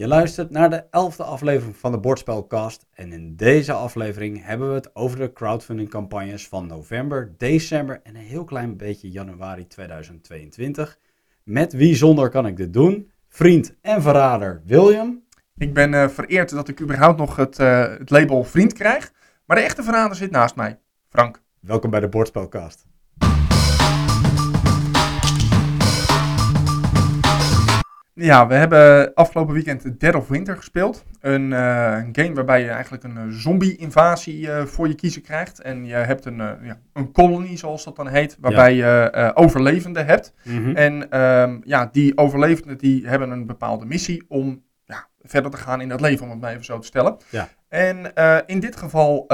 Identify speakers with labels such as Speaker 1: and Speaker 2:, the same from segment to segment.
Speaker 1: Je luistert naar de elfde aflevering van de Bordspelcast en in deze aflevering hebben we het over de crowdfunding campagnes van november, december en een heel klein beetje januari 2022. Met wie zonder kan ik dit doen? Vriend en verrader William.
Speaker 2: Ik ben eh, vereerd dat ik überhaupt nog het, eh, het label vriend krijg. Maar de echte verrader zit naast mij, Frank.
Speaker 1: Welkom bij de Bordspelcast.
Speaker 2: Ja, we hebben afgelopen weekend Dead of Winter gespeeld. Een, eh, een game waarbij je eigenlijk een eh, zombie-invasie eh, voor je kiezen krijgt. En je hebt een, ja, een colony, zoals dat dan heet, waarbij je overlevenden hebt.
Speaker 1: Mhm.
Speaker 2: En ehm, ja, die overlevenden die hebben een bepaalde missie om ja, verder te gaan in het leven, om het maar even zo te stellen.
Speaker 1: Ja.
Speaker 2: En in dit geval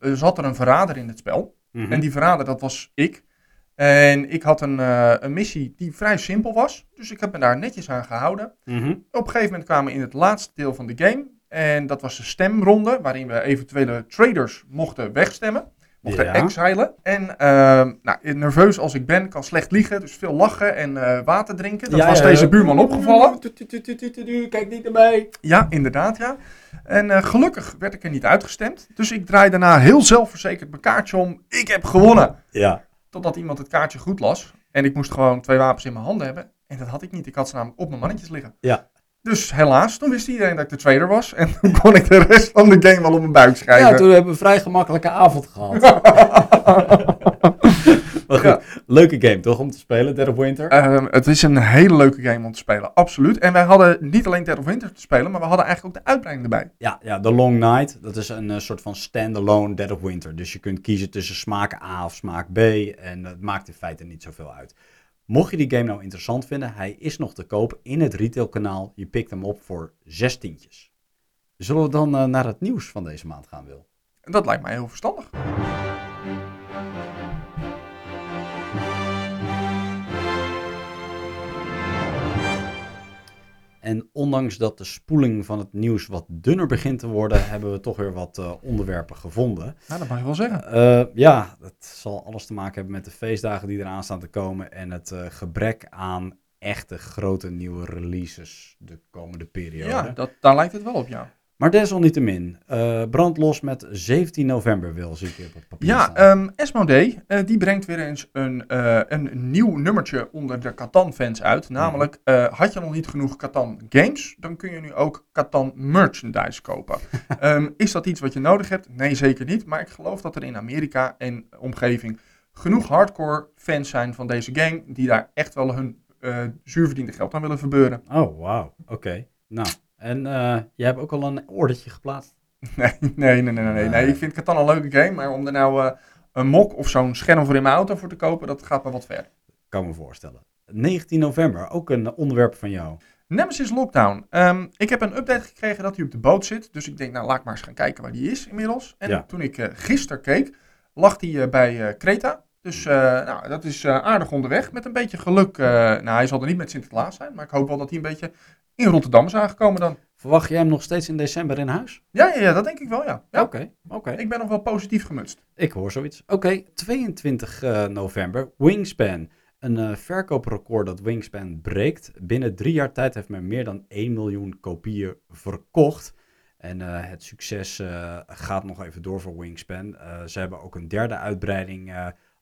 Speaker 2: zat er een verrader in het spel.
Speaker 1: Mhm.
Speaker 2: En die verrader, dat was ik. En ik had een, eh, een missie die vrij simpel was. Dus ik heb me daar netjes aan gehouden.
Speaker 1: Mhm.
Speaker 2: Op een gegeven moment kwamen we in het laatste deel van de game. En dat was de stemronde, waarin we eventuele traders mochten wegstemmen. Mochten
Speaker 1: Ja.
Speaker 2: exilen. En ehm, nou, nerveus als ik ben, kan slecht liegen. Dus veel lachen en eh, water drinken. Dat
Speaker 1: Ja,
Speaker 2: was
Speaker 1: ja,
Speaker 2: deze buurman opgevallen.
Speaker 1: Kijk niet naar mij.
Speaker 2: Ja, inderdaad, ja. En eh, gelukkig werd ik er niet uitgestemd. Dus ik draai daarna heel zelfverzekerd mijn kaartje om. Ik heb gewonnen.
Speaker 1: Ja.
Speaker 2: Totdat iemand het kaartje goed las. En ik moest gewoon twee wapens in mijn handen hebben. En dat had ik niet. Ik had ze namelijk op mijn mannetjes liggen.
Speaker 1: Ja.
Speaker 2: Dus helaas, toen wist iedereen dat ik de trader was. En toen kon ik de rest van de game wel op mijn buik schrijven.
Speaker 1: ja, toen hebben we een vrij gemakkelijke avond gehad. maar goed,
Speaker 2: Ja.
Speaker 1: leuke game toch om te spelen, Dead of Winter?
Speaker 2: Ehm, het is een hele leuke game om te spelen, absoluut. En wij hadden niet alleen Dead of Winter te spelen, maar we hadden eigenlijk ook de uitbreiding erbij.
Speaker 1: Ja, ja, The Long Night, dat is een eh, soort van standalone Dead of Winter. Dus je kunt kiezen tussen smaak A of smaak B en het maakt in feite niet zoveel uit. Mocht je die game nou interessant vinden, hij is nog te koop in het retailkanaal. Je pikt hem op voor zes tientjes. Zullen we dan eh, naar het nieuws van deze maand gaan, Wil?
Speaker 2: Dat lijkt mij heel verstandig.
Speaker 1: En ondanks dat de spoeling van het nieuws wat dunner begint te worden, hebben we toch weer wat eh, onderwerpen gevonden.
Speaker 2: Nou, dat mag je wel zeggen.
Speaker 1: Eh, ja, het zal alles te maken hebben met de feestdagen die eraan staan te komen en het eh, gebrek aan echte grote nieuwe releases de komende periode.
Speaker 2: Ja, dat, daar lijkt het wel op, ja.
Speaker 1: Maar desalniettemin, eh brand los met 17 november wil, zie ik hier op het papier
Speaker 2: Ja,
Speaker 1: staan.
Speaker 2: ehm Esmodee, eh, die brengt weer eens een, eh, een nieuw nummertje onder de Catan-fans uit. Namelijk, had je nog niet genoeg Catan games, dan kun je nu ook Catan merchandise kopen. Ehm, is dat iets wat je nodig hebt? Nee, zeker niet. Maar ik geloof dat er in Amerika en omgeving genoeg hardcore fans zijn van deze game, die daar echt wel hun zuurverdiende geld aan willen verbeuren.
Speaker 1: Oh, wauw. Oké. Nou, en eh, jij hebt ook al een ordertje geplaatst?
Speaker 2: Nee, nee, nee, nee, nee. nee. nee. Ik vind Catan een leuke game, maar om er nou eh, een mok of zo'n scherm voor in mijn auto voor te kopen, dat gaat me wat ver.
Speaker 1: Kan me voorstellen. 19 november, ook een onderwerp van jou.
Speaker 2: Nemesis Lockdown. Ehm, ik heb een update gekregen dat hij op de boot zit. Dus ik denk, nou laat ik maar eens gaan kijken waar die is inmiddels. En
Speaker 1: Ja.
Speaker 2: toen ik eh gisteren keek, lag hij bij eh Creta. Dus eh, nou, dat is eh, aardig onderweg. Met een beetje geluk. eh, nou, hij zal er niet met Sinterklaas zijn. Maar ik hoop wel dat hij een beetje in Rotterdam is aangekomen dan.
Speaker 1: Verwacht jij hem nog steeds in december in huis?
Speaker 2: Ja, ja, ja dat denk ik wel, ja. ja.
Speaker 1: Oké, oké.
Speaker 2: Ik ben nog wel positief gemutst.
Speaker 1: Ik hoor zoiets. Oké, 22 eh, november. Wingspan. Een verkooprecord dat Wingspan breekt. Binnen drie jaar tijd heeft men meer dan 1 miljoen kopieën verkocht. En het succes gaat nog even door voor Wingspan. Ze hebben ook een derde uitbreiding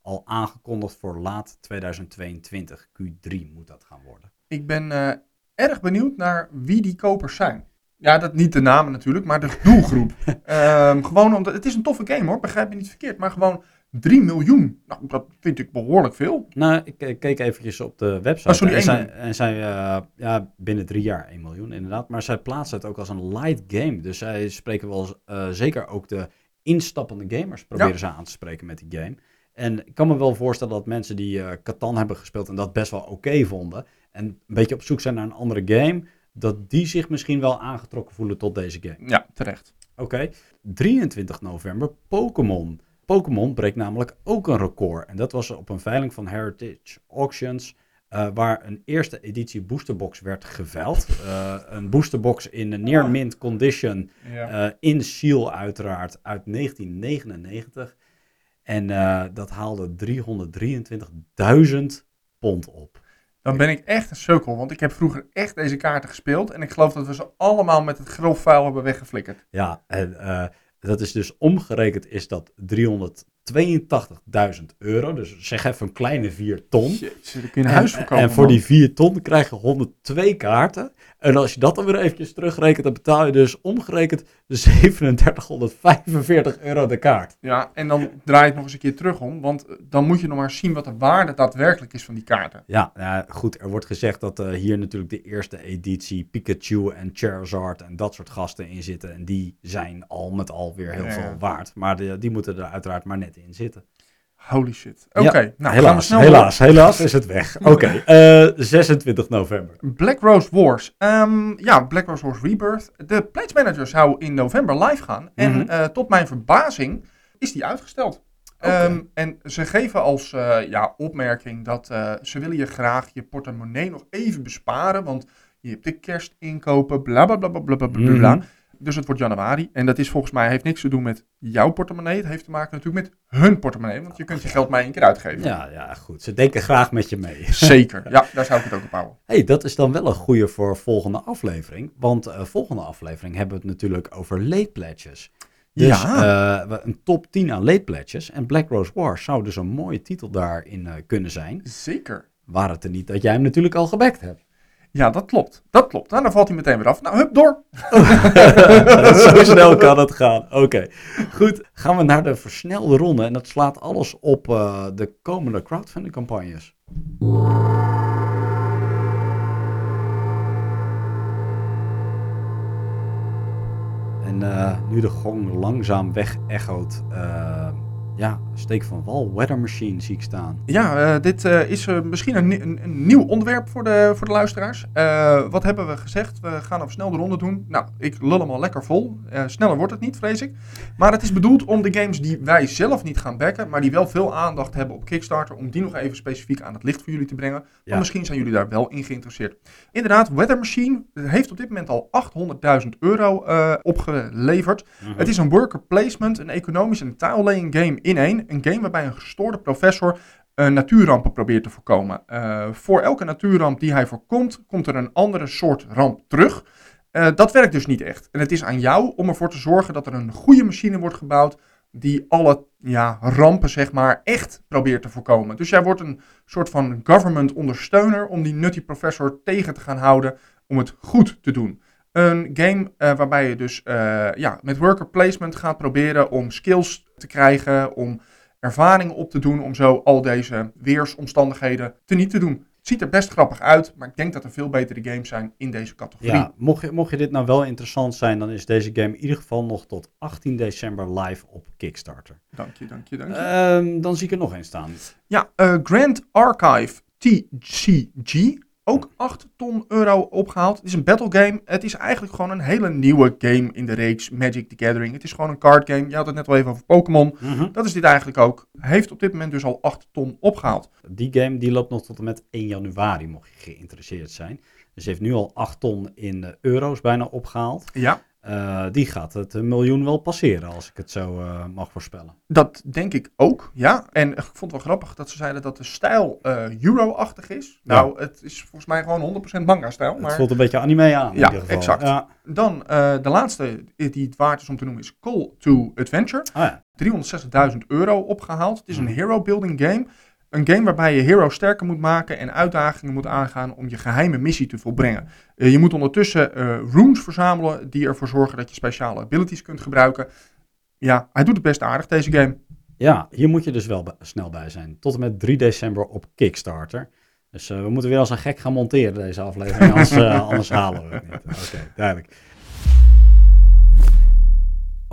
Speaker 1: al aangekondigd voor laat 2022. Q3 moet dat gaan worden.
Speaker 2: Ik ben eh, erg benieuwd naar wie die kopers zijn. Ja, dat niet de namen natuurlijk, maar de doelgroep. Ehm, gewoon omdat het is een toffe game hoor, begrijp me niet verkeerd. Maar gewoon 3 miljoen. Nou, dat vind ik behoorlijk veel.
Speaker 1: Nou, ik keek eventjes op de website.
Speaker 2: Oh, sorry,
Speaker 1: en
Speaker 2: 1
Speaker 1: zij, en zij eh, ja, binnen drie jaar 1 miljoen inderdaad. Maar zij plaatsen het ook als een light game. Dus zij spreken wel eh, zeker ook de instappende gamers proberen
Speaker 2: Ja.
Speaker 1: ze aan te spreken met die game. En ik kan me wel voorstellen dat mensen die eh Catan hebben gespeeld en dat best wel oké vonden. En een beetje op zoek zijn naar een andere game. Dat die zich misschien wel aangetrokken voelen tot deze game.
Speaker 2: Ja, terecht.
Speaker 1: Oké, 23 november, Pokémon. Pokémon breekt namelijk ook een record. En dat was op een veiling van Heritage Auctions. eh, waar een eerste editie boosterbox werd geveild. Eh, een boosterbox in een near mint condition.
Speaker 2: Ja.
Speaker 1: eh, in Seal uiteraard uit 1999. En eh, dat haalde 323.000 pond op.
Speaker 2: Dan ben ik echt een sukkel, want ik heb vroeger echt deze kaarten gespeeld. En ik geloof dat we ze allemaal met het grof vuil hebben weggeflikkerd.
Speaker 1: Ja, en eh, dat is dus omgerekend is dat 382.000 euro. Dus zeg even een kleine 4 ton.
Speaker 2: Jezus, kun je een huis
Speaker 1: En,
Speaker 2: verkopen.
Speaker 1: en voor
Speaker 2: man.
Speaker 1: die 4 ton krijg je 102 kaarten. En als je dat dan weer eventjes terugrekent, dan betaal je dus omgerekend 3745 euro de kaart.
Speaker 2: Ja, en dan draai je het nog eens een keer terug om. Want eh, dan moet je nog maar zien wat de waarde daadwerkelijk is van die kaarten.
Speaker 1: Ja, nou, goed, er wordt gezegd dat eh, hier natuurlijk de eerste editie Pikachu en Charizard en dat soort gasten in zitten. En die zijn al met al weer heel
Speaker 2: Ja.
Speaker 1: veel waard. Maar de, die moeten er uiteraard maar net in zitten.
Speaker 2: Holy shit. Oké, nou gaan we
Speaker 1: helaas,
Speaker 2: snel
Speaker 1: helaas, helaas is het weg. Oké, eh, 26 november.
Speaker 2: door. Black Rose Wars. Ehm, ja, Black Rose Wars Rebirth. De Pledge Manager zou in november live gaan. En
Speaker 1: Mhm.
Speaker 2: eh, tot mijn verbazing is die uitgesteld. Ehm, en ze geven als eh, ja, opmerking dat eh, ze willen je graag je portemonnee nog even besparen. Want je hebt de kerstinkopen, bla bla bla bla bla bla bla. bla.
Speaker 1: Mhm.
Speaker 2: Dus het wordt januari. En dat is volgens mij heeft niks te doen met jouw portemonnee. Het heeft te maken natuurlijk met hun portemonnee. Want je kunt je geld maar één keer uitgeven.
Speaker 1: Ja, ja, goed. Ze denken graag met je mee.
Speaker 2: Zeker. Ja, daar zou ik het ook op houden.
Speaker 1: hey, dat is dan wel een goede voor volgende aflevering. Want eh, volgende aflevering hebben we het natuurlijk over late pledges. Dus
Speaker 2: Ja.
Speaker 1: eh, een top 10 aan late pledges. En Black Rose Wars zou dus een mooie titel daarin eh, kunnen zijn.
Speaker 2: Zeker.
Speaker 1: Waar het er niet dat jij hem natuurlijk al gebackt hebt.
Speaker 2: Ja, dat klopt. Dat klopt. Nou, dan valt hij meteen weer af. Nou, hup, door.
Speaker 1: Zo snel kan het gaan. Oké, goed. Gaan we naar de versnelde ronde. En dat slaat alles op eh, de komende crowdfunding campagnes. En eh, nu de gong langzaam weg echoot. eh, ja, steek van wal, weather machine zie ik staan.
Speaker 2: Ja, eh, dit eh, is eh, misschien een, ni- een, een nieuw onderwerp voor de, voor de luisteraars. Wat hebben we gezegd? We gaan een snel de ronde doen. Nou, ik lul hem al lekker vol. Sneller wordt het niet, vrees ik. Maar het is bedoeld om de games die wij zelf niet gaan backen, maar die wel veel aandacht hebben op Kickstarter, om die nog even specifiek aan het licht voor jullie te brengen. Want
Speaker 1: Ja.
Speaker 2: misschien zijn jullie daar wel in geïnteresseerd. Inderdaad, Weather Machine heeft op dit moment al 800.000 euro opgeleverd. Het is een worker placement, een economisch en taallaying game in één. Een game waarbij een gestoorde professor eh, natuurrampen probeert te voorkomen. Eh, voor elke natuurramp die hij voorkomt, komt er een andere soort ramp terug. Eh, dat werkt dus niet echt. En het is aan jou om ervoor te zorgen dat er een goede machine wordt gebouwd die alle ja, rampen zeg maar echt probeert te voorkomen. Dus jij wordt een soort van government ondersteuner om die nutty professor tegen te gaan houden om het goed te doen. Een game eh, waarbij je dus eh, ja, met worker placement gaat proberen om skills te krijgen, om ervaringen op te doen, om zo al deze weersomstandigheden teniet te doen. Het ziet er best grappig uit, maar ik denk dat er veel betere games zijn in deze categorie.
Speaker 1: Ja, mocht je, mocht je dit nou wel interessant zijn, dan is deze game in ieder geval nog tot 18 december live op Kickstarter.
Speaker 2: Dank je, dank je, dank je.
Speaker 1: Ehm, dan zie ik er nog één staan.
Speaker 2: Ja, eh, Grand Archive TCG. Ook 8 ton euro opgehaald. Het is een battle game. Het is eigenlijk gewoon een hele nieuwe game in de reeks Magic the Gathering. Het is gewoon een card game. Je had het net al even over Pokémon. Dat is dit eigenlijk ook. Heeft op dit moment dus al 8 ton opgehaald.
Speaker 1: Die game die loopt nog tot en met 1 januari, mocht je geïnteresseerd zijn. Dus heeft nu al 8 ton in eh, euro's bijna opgehaald.
Speaker 2: Ja,
Speaker 1: Eh, die gaat het een miljoen wel passeren, als ik het zo eh, mag voorspellen.
Speaker 2: dat denk ik ook. Ja, en ik vond het wel grappig dat ze zeiden dat de stijl eh, Euro-achtig is.
Speaker 1: Ja.
Speaker 2: Nou, het is volgens mij gewoon 100% manga-stijl.
Speaker 1: Het
Speaker 2: Maar...
Speaker 1: voelt een beetje anime aan. in
Speaker 2: Ja,
Speaker 1: ieder geval.
Speaker 2: exact.
Speaker 1: Ja.
Speaker 2: Dan de laatste die het waard is om te noemen is Call to Adventure.
Speaker 1: Ah, ja.
Speaker 2: 360.000 euro opgehaald. Het is een
Speaker 1: Mhm.
Speaker 2: hero building game. Een game waarbij je hero sterker moet maken en uitdagingen moet aangaan om je geheime missie te volbrengen. Eh, je moet ondertussen eh runes verzamelen die ervoor zorgen dat je speciale abilities kunt gebruiken. Ja, hij doet het best aardig deze game.
Speaker 1: ja, hier moet je dus wel snel bij zijn. Tot en met 3 december op Kickstarter. Dus eh, we moeten weer als een gek gaan monteren deze aflevering, anders, anders halen we het niet. Oké, duidelijk.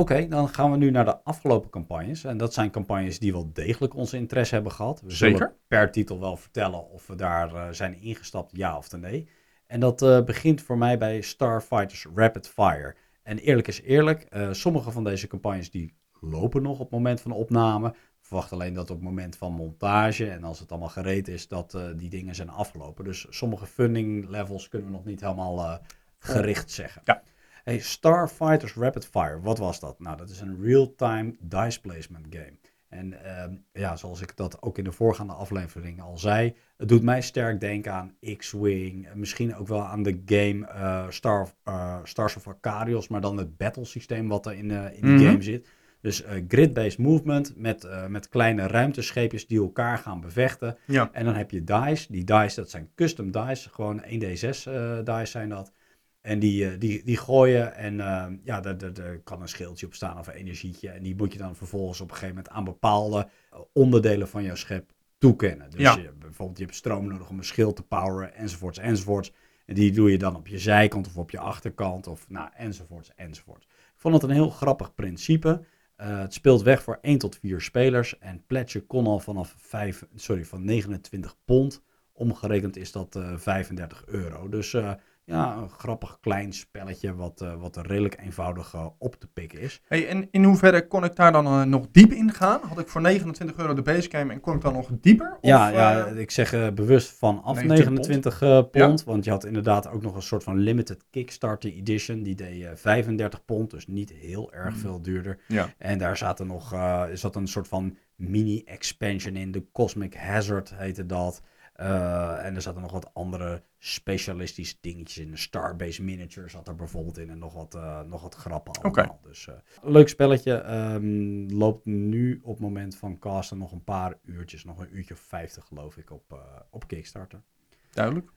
Speaker 1: Oké, dan gaan we nu naar de afgelopen campagnes. En dat zijn campagnes die wel degelijk onze interesse hebben gehad. We zullen
Speaker 2: Zeker.
Speaker 1: per titel wel vertellen of we daar eh, zijn ingestapt, ja of nee. En dat eh, begint voor mij bij Starfighters Rapid Fire. En eerlijk is eerlijk, eh, sommige van deze campagnes die lopen nog op het moment van opname. Ik verwacht alleen dat op het moment van montage en als het allemaal gereed is, dat die dingen zijn afgelopen. Dus sommige funding levels kunnen we nog niet helemaal gericht zeggen.
Speaker 2: Ja.
Speaker 1: Hey, Starfighters Rapid Fire, wat was dat? Nou, dat is een real-time dice placement game. En ehm, ja, zoals ik dat ook in de voorgaande aflevering al zei, het doet mij sterk denken aan X-Wing. Misschien ook wel aan de game uh, Star uh, Stars of Arcadios, maar dan het battle systeem wat er in, in die
Speaker 2: Mhm.
Speaker 1: game zit. Dus grid-based movement met, met kleine ruimtescheepjes die elkaar gaan bevechten.
Speaker 2: Ja.
Speaker 1: En dan heb je dice. Die dice, dat zijn custom dice. Gewoon 1d6 eh dice zijn dat. En die, eh, die, die gooien en eh, ja, daar, kan een schildje op staan of een energietje. En die moet je dan vervolgens op een gegeven moment aan bepaalde eh, onderdelen van jouw schep toekennen. Dus
Speaker 2: Ja.
Speaker 1: je, bijvoorbeeld je hebt stroom nodig om een schild te poweren enzovoorts enzovoorts. En die doe je dan op je zijkant of op je achterkant of nou enzovoorts enzovoorts. Ik vond het een heel grappig principe. Het speelt weg voor 1 tot 4 spelers. En Pledge kon al vanaf 5, sorry, van 29 pond. Omgerekend is dat eh 35 euro. Dus ja, een grappig klein spelletje wat, eh, wat redelijk eenvoudig eh, op te pikken is.
Speaker 2: Hey, en in hoeverre kon ik daar dan eh, nog diep in gaan? Had ik voor 29 euro de base game en kon ik dan nog dieper?
Speaker 1: Ja,
Speaker 2: Of,
Speaker 1: ja, ik zeg bewust vanaf
Speaker 2: 29
Speaker 1: 29 eh, pond. Want je had inderdaad ook nog een soort van limited Kickstarter edition. Die deed eh, 35 pond, dus niet heel erg
Speaker 2: Mm.
Speaker 1: veel duurder.
Speaker 2: ja.
Speaker 1: En daar zaten nog, zat een soort van mini-expansion in. De Cosmic Hazard heette dat. Eh, en er zaten nog wat andere specialistische dingetjes in. Starbase Miniature zat er bijvoorbeeld in. En nog wat, eh, nog wat grappen allemaal. Dus eh, leuk spelletje. Ehm, loopt nu op het moment van casten nog een paar uurtjes. Nog een uurtje of 50 geloof ik op, op Kickstarter.
Speaker 2: Duidelijk.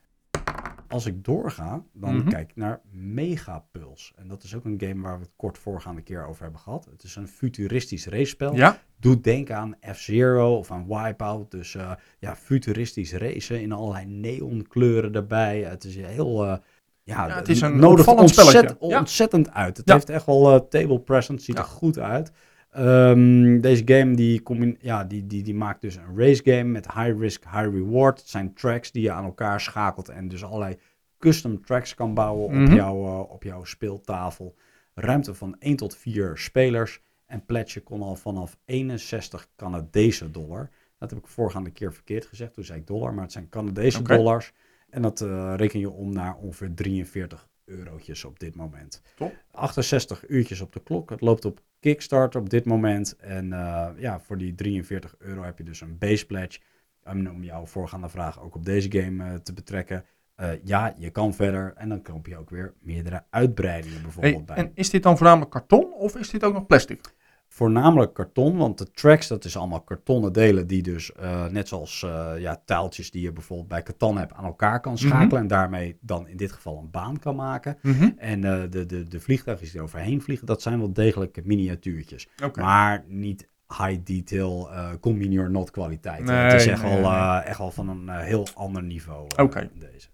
Speaker 1: Als ik doorga, dan
Speaker 2: Mhm.
Speaker 1: kijk ik naar Megapulse. En dat is ook een game waar we het kort voorgaande keer over hebben gehad. Het is een futuristisch race-spel.
Speaker 2: Ja?
Speaker 1: Doet denken aan F-Zero of aan Wipeout. Dus eh, ja, futuristisch racen in allerlei neonkleuren erbij. Het is heel... eh, ja,
Speaker 2: Ja, het is een
Speaker 1: ontzettend.
Speaker 2: Ja.
Speaker 1: ontzettend uit. Het
Speaker 2: Ja.
Speaker 1: heeft echt wel eh, table presence, ziet er goed uit. Ehm, deze game die, ja, die, die, die maakt dus een race game met high risk, high reward. Het zijn tracks die je aan elkaar schakelt en dus allerlei custom tracks kan bouwen
Speaker 2: Mhm.
Speaker 1: op, jouw, eh, op jouw speeltafel. Ruimte van 1 tot 4 spelers. En Pledge kon al vanaf 61 Canadese dollar. Dat heb ik voorgaande keer verkeerd gezegd. Toen zei ik dollar, maar het zijn Canadese dollars. En dat eh, reken je om naar ongeveer 43 eurotjes op dit moment.
Speaker 2: Top.
Speaker 1: 68 uurtjes op de klok. Het loopt op Kickstarter op dit moment. En eh, ja, voor die 43 euro heb je dus een base pledge. Om jouw voorgaande vraag ook op deze game eh, te betrekken. eh, ja, je kan verder. En dan koop je ook weer meerdere uitbreidingen bijvoorbeeld
Speaker 2: Hey,
Speaker 1: bij.
Speaker 2: en is dit dan voornamelijk karton of is dit ook nog plastic?
Speaker 1: Voornamelijk karton, want de tracks, dat is allemaal kartonnen delen die dus, eh, net zoals eh, ja, taaltjes die je bijvoorbeeld bij Catan hebt, aan elkaar kan schakelen.
Speaker 2: Mhm.
Speaker 1: En daarmee dan in dit geval een baan kan maken.
Speaker 2: Mhm.
Speaker 1: En eh, de, de, de vliegtuigjes die er overheen vliegen, dat zijn wel degelijk miniatuurtjes. Maar niet high detail, convenience or not kwaliteit.
Speaker 2: Nee,
Speaker 1: het is echt,
Speaker 2: nee,
Speaker 1: wel,
Speaker 2: nee.
Speaker 1: eh, echt wel van een heel ander niveau.
Speaker 2: Oké.
Speaker 1: Deze.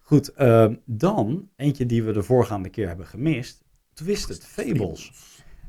Speaker 1: Goed, ehm, dan eentje die we de voorgaande keer hebben gemist. Twisted Fables.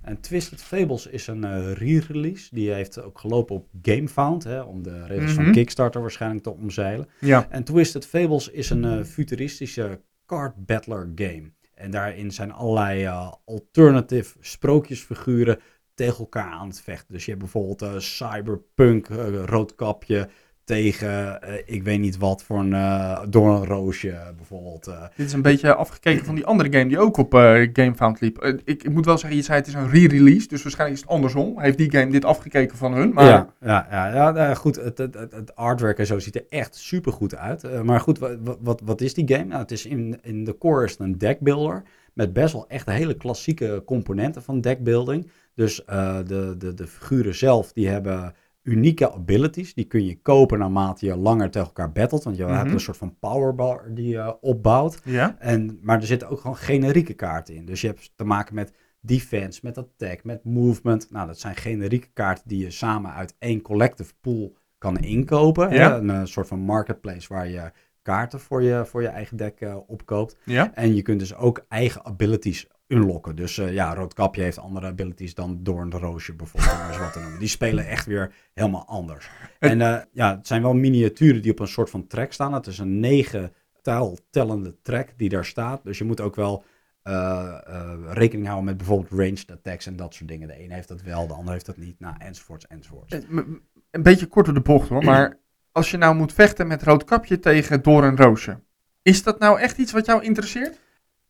Speaker 1: En Twisted Fables is een eh, re-release. Die heeft ook gelopen op GameFound, hè, om de regels
Speaker 2: Mhm.
Speaker 1: van Kickstarter waarschijnlijk te omzeilen.
Speaker 2: Ja.
Speaker 1: En Twisted Fables is een eh, futuristische card battler game. En daarin zijn allerlei eh, alternative sprookjesfiguren tegen elkaar aan het vechten. Dus je hebt bijvoorbeeld Cyberpunk, roodkapje, tegen eh, ik weet niet wat voor een uh, doornroosje eh, bijvoorbeeld. eh.
Speaker 2: Dit is een beetje afgekeken van die andere game die ook op eh, GameFound liep. Ik, ik moet wel zeggen, je zei het is een re-release, dus waarschijnlijk is het andersom. Heeft die game dit afgekeken van hun, maar...
Speaker 1: Ja, ja, ja, ja nou, goed. Het, het, het, het artwork en zo ziet er echt super goed uit. Uh, maar goed, wat, wat, wat is die game? Nou, het is in, in de core is het een deckbuilder. Met best wel echt hele klassieke componenten van deckbuilding. Dus uh, de, de, de figuren zelf, die hebben unieke abilities. Die kun je kopen naarmate je langer tegen elkaar battelt. Want je
Speaker 2: Mhm.
Speaker 1: hebt een soort van powerbar die je opbouwt.
Speaker 2: Ja.
Speaker 1: En, maar er zitten ook gewoon generieke kaarten in. Dus je hebt te maken met defense, met attack, met movement. Nou, dat zijn generieke kaarten die je samen uit één collective pool kan inkopen.
Speaker 2: Ja.
Speaker 1: Hè? Een, uh, soort van marketplace waar je kaarten voor je, voor je eigen deck uh, opkoopt.
Speaker 2: Ja.
Speaker 1: En je kunt dus ook eigen abilities unlocken. Dus uh, ja, Roodkapje heeft andere abilities dan Doorn de Roosje bijvoorbeeld. eens wat noemen. Die spelen echt weer helemaal anders. En uh, ja, het zijn wel miniaturen die op een soort van track staan. Het is een negen tellende track die daar staat. Dus je moet ook wel uh, rekening houden met bijvoorbeeld ranged attacks en dat soort dingen. De een heeft dat wel, de ander heeft dat niet. Nou, enzovoorts, enzovoorts.
Speaker 2: Eh, Een beetje kort door de bocht hoor, maar als je nou moet vechten met Roodkapje tegen Doorn Roosje. Is dat nou echt iets wat jou interesseert?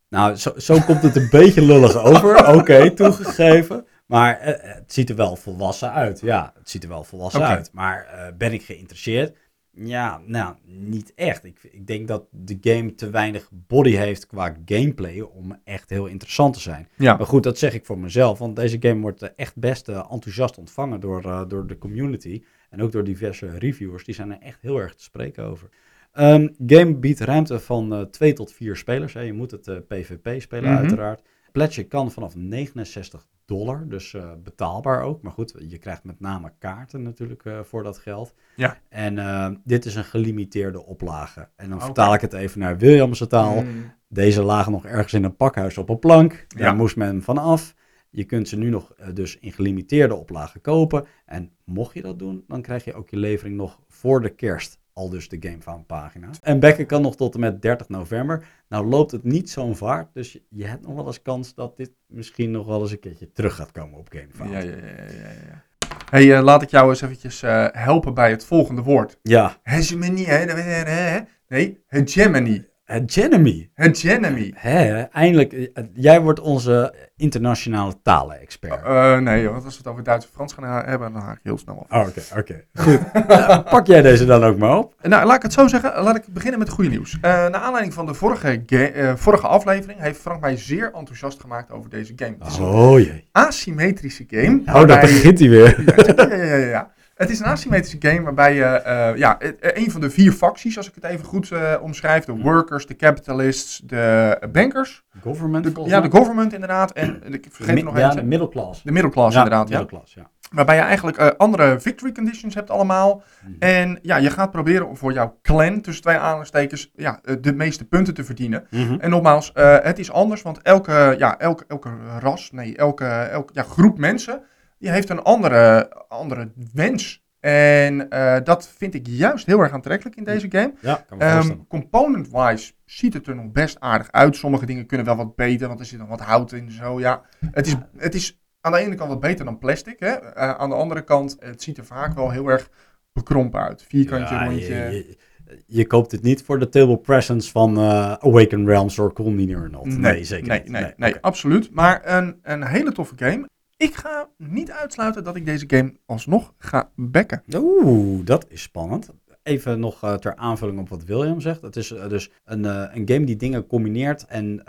Speaker 1: Nou, zo, zo komt het een beetje lullig over. Oké, okay, toegegeven. Maar eh, het ziet er wel volwassen uit. Ja, het ziet er wel volwassen uit. Maar eh, ben ik geïnteresseerd? Ja, nou, niet echt. Ik, ik denk dat de game te weinig body heeft qua gameplay om echt heel interessant te zijn.
Speaker 2: Ja.
Speaker 1: Maar goed, dat zeg ik voor mezelf. Want deze game wordt eh, echt best eh, enthousiast ontvangen door, eh, door de community. En ook door diverse reviewers. Die zijn er echt heel erg te spreken over. Ehm game biedt ruimte van eh 2 tot 4 spelers. Hè. Je moet het eh, PvP spelen
Speaker 2: Mhm.
Speaker 1: uiteraard. Pledge kan vanaf 69 dollar, dus eh, betaalbaar ook. Maar goed, je krijgt met name kaarten natuurlijk eh, voor dat geld.
Speaker 2: Ja.
Speaker 1: En eh, dit is een gelimiteerde oplage. En dan vertaal ik het even naar Williamse taal.
Speaker 2: Mm.
Speaker 1: Deze lagen nog ergens in een pakhuis op een plank. Daar
Speaker 2: Ja.
Speaker 1: moest men vanaf. Je kunt ze nu nog eh, dus in gelimiteerde oplagen kopen. En mocht je dat doen, dan krijg je ook je levering nog voor de kerst. Al dus de GameFound pagina. En bekken kan nog tot en met 30 november. Nou loopt het niet zo'n vaart. Dus je- hebt nog wel eens kans dat dit misschien nog wel eens een keertje terug gaat komen op GameFound.
Speaker 2: Ja, ja, ja, ja, ja. Hey, eh, laat ik jou eens eventjes eh, helpen bij het volgende woord.
Speaker 1: ja.
Speaker 2: Hegemony, hè? hè? Nee, hegemony.
Speaker 1: Hegemony.
Speaker 2: Hegemony.
Speaker 1: Hè, eindelijk. eh, Jij wordt onze internationale talen-expert.
Speaker 2: Eh, nee, joh, want als we het over Duits en Frans gaan hebben, dan haak ik heel snel af.
Speaker 1: Oh, Oké, oké. Goed. Eh, pak jij deze dan ook maar op?
Speaker 2: Nou, laat ik het zo zeggen. Laat ik beginnen met goede nieuws. Uh, naar aanleiding van de vorige, eh, vorige aflevering heeft Frank mij zeer enthousiast gemaakt over deze game. Het is
Speaker 1: Oh jee.
Speaker 2: asymmetrische game.
Speaker 1: Oh, daar begint hij weer.
Speaker 2: ja, ja, ja, ja. Het is een asymmetrische game waarbij je, eh, ja, het- eh, een van de vier facties, als ik het even goed eh, omschrijf, de workers, de capitalists, de bankers,
Speaker 1: Government
Speaker 2: de, ja, de government inderdaad, en ik vergeet er nog
Speaker 1: Ja,
Speaker 2: eentje,
Speaker 1: de middelklas.
Speaker 2: de middelklas
Speaker 1: ja,
Speaker 2: inderdaad, ja.
Speaker 1: ja.
Speaker 2: Waarbij je eigenlijk eh, andere victory conditions hebt allemaal.
Speaker 1: Mhm.
Speaker 2: En ja, je gaat proberen om voor jouw clan, tussen twee aanhalingstekens, ja, de meeste punten te verdienen.
Speaker 1: Mhm.
Speaker 2: En nogmaals, het is anders, want elke, ja, elke, elke ras, nee, elke, elke ja, groep mensen, die heeft een andere, andere wens. En eh, dat vind ik juist heel erg aantrekkelijk in deze game.
Speaker 1: Ja,
Speaker 2: Ehm. Component-wise ziet het er nog best aardig uit. Sommige dingen kunnen wel wat beter, want er zit nog wat hout in. Zo, ja. het, is, het is aan de ene kant wat beter dan plastic. Hè? Eh, aan de andere kant, het ziet er vaak wel heel erg bekrompen uit. Vierkantje,
Speaker 1: Ja,
Speaker 2: rondje.
Speaker 1: Je, je, je koopt het niet voor de table presence van eh Awaken Realms Me or Not. Nee, zeker
Speaker 2: nee,
Speaker 1: niet.
Speaker 2: Nee, nee, absoluut. Maar een, een hele toffe game. Ik ga niet uitsluiten dat ik deze game alsnog ga backen.
Speaker 1: Oeh, dat is spannend. Even nog eh, ter aanvulling op wat William zegt. Het is eh, dus een, eh, een game die dingen combineert en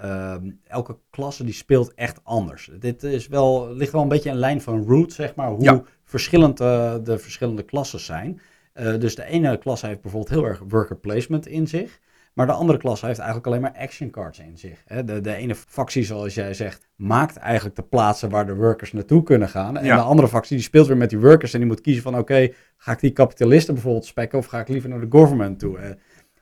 Speaker 1: elke klasse die speelt echt anders. Dit is wel, ligt wel een beetje in lijn van Root, zeg maar, hoe
Speaker 2: Ja.
Speaker 1: verschillend de verschillende klassen zijn. Dus de ene klasse heeft bijvoorbeeld heel erg worker placement in zich. Maar de andere klasse heeft eigenlijk alleen maar action cards in zich. De, de ene factie, zoals jij zegt, maakt eigenlijk de plaatsen waar de workers naartoe kunnen gaan. En
Speaker 2: Ja.
Speaker 1: de andere factie die speelt weer met die workers en die moet kiezen van oké, ga ik die kapitalisten bijvoorbeeld spekken of ga ik liever naar de government toe.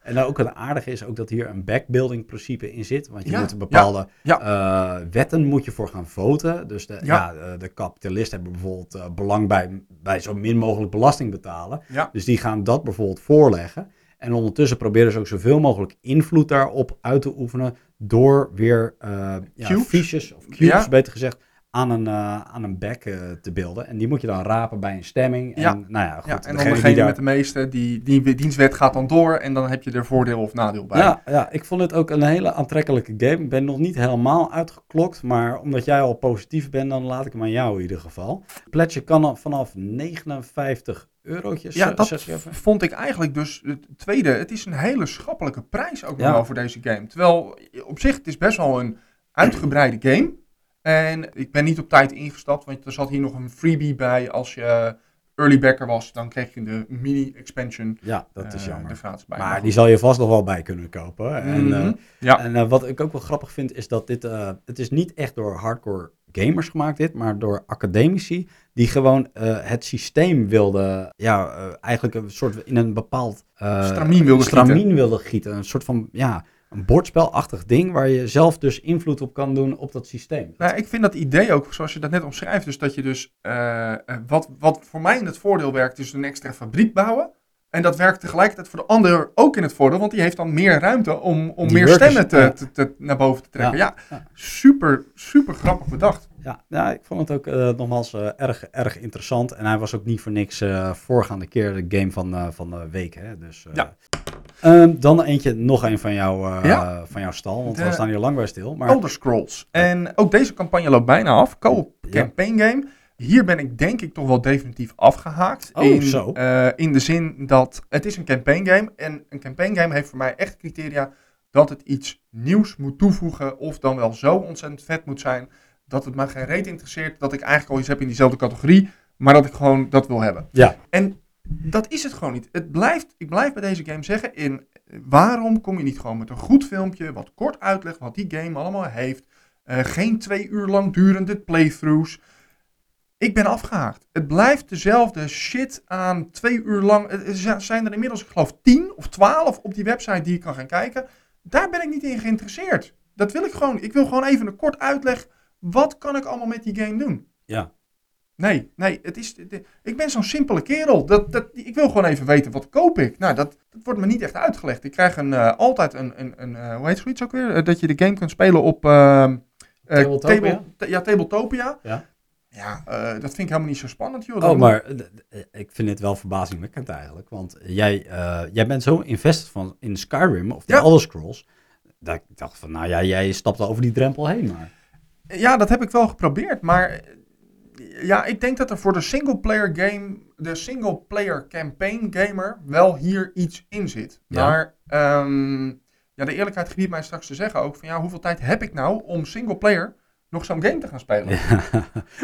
Speaker 1: En dan ook het aardige is ook dat hier een backbuilding principe in zit. Want je
Speaker 2: Ja,
Speaker 1: moet een bepaalde
Speaker 2: ja,
Speaker 1: eh, wetten moet je voor gaan voten. Dus de,
Speaker 2: Ja.
Speaker 1: eh, de kapitalisten hebben bijvoorbeeld eh, belang bij, bij zo min mogelijk belasting betalen. Dus die gaan dat bijvoorbeeld voorleggen. En ondertussen proberen ze ook zoveel mogelijk invloed daarop uit te oefenen. Door weer eh ja, fiches, of cubes
Speaker 2: Ja.
Speaker 1: beter gezegd, aan een, eh, aan een back eh, te beelden. En die moet je dan rapen bij een stemming. En,
Speaker 2: Ja.
Speaker 1: Nou ja, goed,
Speaker 2: Ja, en dan
Speaker 1: degene die daar-
Speaker 2: met de meeste, die, die dienstwet gaat dan door en dan heb je er voordeel of nadeel bij.
Speaker 1: Ja, ja, ik vond het ook een hele aantrekkelijke game. Ik ben nog niet helemaal uitgeklokt, maar omdat jij al positief bent, dan laat ik hem aan jou in ieder geval. Pledge kan vanaf 59 eurotjes.
Speaker 2: Ja,
Speaker 1: eh,
Speaker 2: dat vond ik eigenlijk dus het tweede. Het is een hele schappelijke prijs ook nog wel voor deze game. Terwijl op zich, het is best wel een uitgebreide game. En ik ben niet op tijd ingestapt, want er zat hier nog een freebie bij. Als je early backer was, dan kreeg je de mini-expansion
Speaker 1: Ja, dat is
Speaker 2: eh,
Speaker 1: jammer.
Speaker 2: er bij.
Speaker 1: Maar die zal je vast nog wel bij kunnen kopen. En, eh,
Speaker 2: Mhm. ja.
Speaker 1: en eh, wat ik ook wel grappig vind, is dat dit, eh, het is niet echt door hardcore gamers gemaakt dit, maar door academici die gewoon eh, het systeem wilden, ja, eh, eigenlijk een soort in een bepaald eh,
Speaker 2: Stramien wilde gieten.
Speaker 1: wilden gieten. Een soort van, ja, een bordspelachtig ding waar je zelf dus invloed op kan doen op dat systeem.
Speaker 2: Nou, ik vind dat idee ook, zoals je dat net omschrijft, dus dat je dus, eh, eh, wat, wat voor mij in het voordeel werkt, is een extra fabriek bouwen. En dat werkt tegelijkertijd voor de ander ook in het voordeel, want die heeft dan meer ruimte om, om
Speaker 1: Die
Speaker 2: meer
Speaker 1: workers,
Speaker 2: stemmen te,
Speaker 1: ja.
Speaker 2: te, te- naar boven te trekken. Ja,
Speaker 1: Ja.
Speaker 2: super, super grappig bedacht.
Speaker 1: Ja, ja, ik vond het ook eh, nogmaals erg, erg interessant. En hij was ook niet voor niks eh, voorgaande keer de game van, van de week. Hè? Dus,
Speaker 2: Ja.
Speaker 1: Ehm, dan eentje, nog een van, jou, eh,
Speaker 2: Ja.
Speaker 1: van jouw stal, want
Speaker 2: De-
Speaker 1: we staan hier lang bij stil. Maar
Speaker 2: Elder Scrolls. En ook deze campagne loopt bijna af. Co-op
Speaker 1: Ja.
Speaker 2: campaign game. Hier ben ik denk ik toch wel definitief afgehaakt.
Speaker 1: Oh,
Speaker 2: in,
Speaker 1: zo.
Speaker 2: eh, in de zin dat het is een campaign game. En een campaign game heeft voor mij echt criteria dat het iets nieuws moet toevoegen. Of dan wel zo ontzettend vet moet zijn. Dat het me geen reet interesseert. Dat ik eigenlijk al iets heb in diezelfde categorie. Maar dat ik gewoon dat wil hebben.
Speaker 1: ja,
Speaker 2: En dat is het gewoon niet. Het blijft, ik blijf bij deze game zeggen, in, waarom kom je niet gewoon met een goed filmpje, wat kort uitlegt wat die game allemaal heeft. Eh, geen twee uur lang durende playthroughs. Ik ben afgehaakt. Het blijft dezelfde shit aan twee uur lang. Er zijn er inmiddels, ik geloof, tien of twaalf op die website die ik kan gaan kijken. Daar ben ik niet in geïnteresseerd. Dat wil ik gewoon. Ik wil gewoon even een kort uitleg. Wat kan ik allemaal met die game doen?
Speaker 1: ja.
Speaker 2: Nee, nee, het is, het- ik ben zo'n simpele kerel. Dat, dat, ik wil gewoon even weten, wat koop ik? Nou, dat, dat wordt me niet echt uitgelegd. Ik krijg een, eh, altijd een, een, een eh, hoe heet zoiets ook weer? Eh, dat je de game kunt spelen op... ehm, eh,
Speaker 1: Tabletopia?
Speaker 2: table- ta- ja, Tabletopia.
Speaker 1: Ja.
Speaker 2: Ja, dat vind ik helemaal niet zo spannend, joh.
Speaker 1: Oh, maar ik vind het wel verbazingwekkend eigenlijk. Want jij, jij bent zo invested van, in Skyrim of de
Speaker 2: Ja.
Speaker 1: Elder Scrolls. Dat ik dacht van, nou ja, jij stapt over die drempel heen. Maar
Speaker 2: Ja, dat heb ik wel geprobeerd, maar ja, ik denk dat er voor de single-player game, de single-player campaign gamer, wel hier iets in zit.
Speaker 1: Ja.
Speaker 2: Maar ehm, ja, de eerlijkheid gebiedt mij straks te zeggen ook van ja, hoeveel tijd heb ik nou om single-player nog zo'n game te gaan spelen?
Speaker 1: Ja,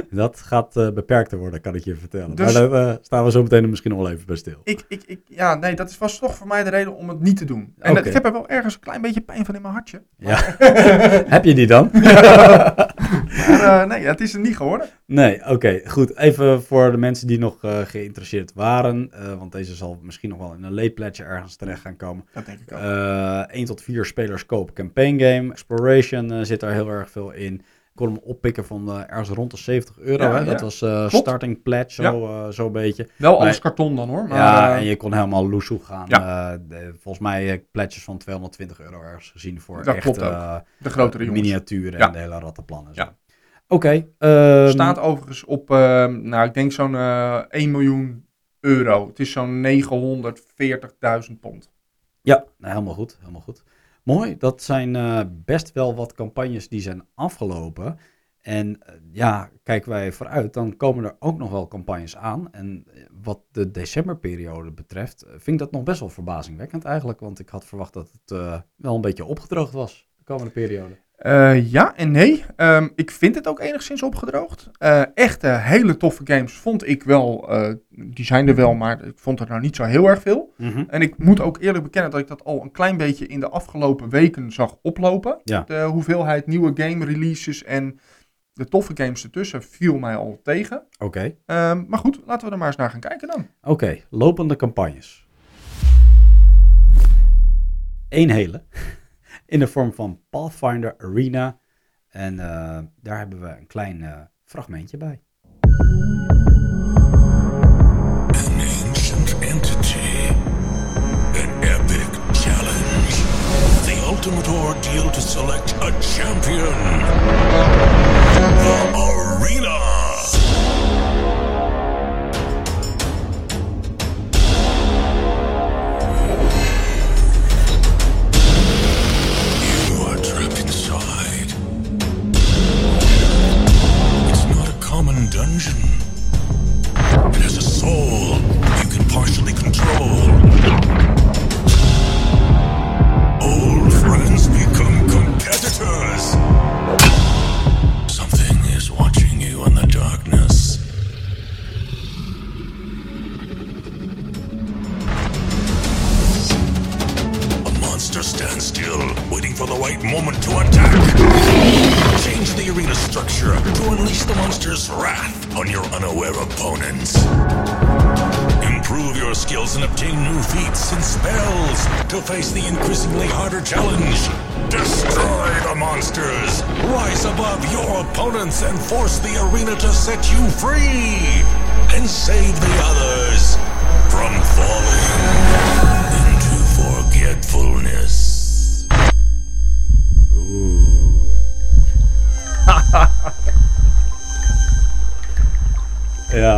Speaker 1: dat gaat eh, beperkter worden, kan ik je vertellen.
Speaker 2: Dus-
Speaker 1: maar daar eh, staan we zo meteen misschien nog wel even bij stil.
Speaker 2: Ik, ik, ik, ja, nee, dat is, was toch voor mij de reden om het niet te doen. En ik heb er wel ergens een klein beetje pijn van in mijn hartje.
Speaker 1: Ja. Heb je die dan?
Speaker 2: Maar eh, nee, het is er niet geworden.
Speaker 1: Nee, oké, goed. Even voor de mensen die nog geïnteresseerd waren, want deze zal misschien nog wel in een late pledge ergens terecht gaan komen.
Speaker 2: Dat denk ik ook.
Speaker 1: Eh 1 tot 4 spelers koop campaign game. Exploration zit daar heel erg veel in. Ik kon hem oppikken van eh, ergens rond de 70 euro.
Speaker 2: Ja,
Speaker 1: hè?
Speaker 2: ja.
Speaker 1: Dat was
Speaker 2: Klopt.
Speaker 1: starting pledge, zo, eh, zo'n beetje.
Speaker 2: wel
Speaker 1: maar-
Speaker 2: alles karton dan hoor. Maar,
Speaker 1: ja, en je kon helemaal loesoe gaan.
Speaker 2: Ja.
Speaker 1: De- volgens mij pledges van 220 euro ergens gezien voor
Speaker 2: Dat
Speaker 1: echt
Speaker 2: klopt ook. de grotere jongens.
Speaker 1: miniaturen
Speaker 2: Ja.
Speaker 1: en de hele rattenplan en zo.
Speaker 2: Ja.
Speaker 1: Oké. ehm,
Speaker 2: Staat overigens op, ehm, nou ik denk zo'n eh 1 miljoen euro. Het is zo'n 940.000 pond.
Speaker 1: Ja, nou, helemaal goed, helemaal goed. Mooi, dat zijn eh, best wel wat campagnes die zijn afgelopen. En eh, ja, kijken wij vooruit, dan komen er ook nog wel campagnes aan. En eh, wat de decemberperiode betreft, vind ik dat nog best wel verbazingwekkend eigenlijk. Want ik had verwacht dat het wel een beetje opgedroogd was, de komende periode.
Speaker 2: Eh, ja en nee. Ehm, ik vind het ook enigszins opgedroogd. Eh echte hele toffe games vond ik wel. eh, die zijn er wel, maar ik vond er nou niet zo heel erg veel. En ik moet ook eerlijk bekennen dat ik dat al een klein beetje in de afgelopen weken zag oplopen.
Speaker 1: Ja.
Speaker 2: De hoeveelheid nieuwe game releases en de toffe games ertussen viel mij al tegen.
Speaker 1: Oké,
Speaker 2: Ehm, maar goed, laten we er maar eens naar gaan kijken dan.
Speaker 1: oké, lopende campagnes. Eén hele, in de vorm van Pathfinder Arena. En eh, daar hebben we een klein eh, fragmentje bij.
Speaker 3: An ancient entity. An epic challenge. The ultimate ordeal to select a champion. The Arena. Improve your skills and obtain new feats and spells to face the increasingly harder challenge. Destroy the monsters! Rise above your opponents and force the arena to set you free! And save the others from falling into forgetfulness.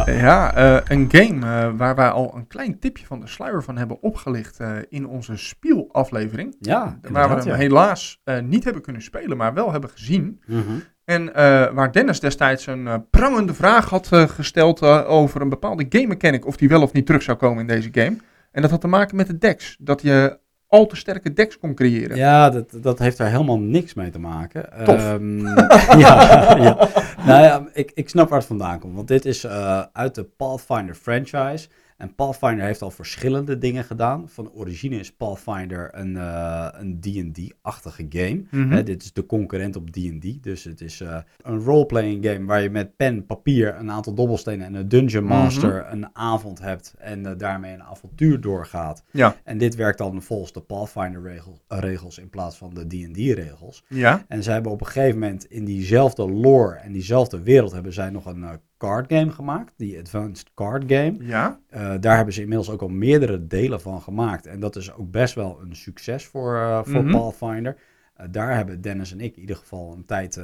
Speaker 1: Ja.
Speaker 2: Ja, eh, een game eh, waar wij al een klein tipje van de sluier van hebben opgelicht eh, in onze Spiel-aflevering.
Speaker 1: Ja,
Speaker 2: waar we hem
Speaker 1: ja.
Speaker 2: helaas niet hebben kunnen spelen, maar wel hebben gezien.
Speaker 1: Mhm.
Speaker 2: En waar Dennis destijds een prangende vraag had gesteld over een bepaalde game mechanic, of die wel of niet terug zou komen in deze game. En dat had te maken met de decks. Dat je al te sterke decks kon creëren.
Speaker 1: Ja, dat, dat heeft daar helemaal niks mee te maken.
Speaker 2: Tof.
Speaker 1: Ehm, ja, ja. Nou ja, ik, ik snap waar het vandaan komt. Want dit is eh, uit de Pathfinder franchise. En Pathfinder heeft al verschillende dingen gedaan. Van origine is Pathfinder een, eh, een D&D-achtige game.
Speaker 2: Mhm.
Speaker 1: Hè, dit is de concurrent op D&D. Dus het is eh, een roleplaying game waar je met pen, papier, een aantal dobbelstenen en een dungeon master een avond hebt. En eh, daarmee een avontuur doorgaat.
Speaker 2: Ja.
Speaker 1: En dit werkt dan volgens de Pathfinder-regels regels in plaats van de D&D-regels.
Speaker 2: Ja.
Speaker 1: En zij hebben op een gegeven moment in diezelfde lore en diezelfde wereld hebben zij nog een card game gemaakt. Die Advanced Card Game.
Speaker 2: Ja.
Speaker 1: Eh, daar hebben ze inmiddels ook al meerdere delen van gemaakt. En dat is ook best wel een succes voor, eh, voor
Speaker 2: Mhm.
Speaker 1: Pathfinder. Eh, daar hebben Dennis en ik in ieder geval een tijd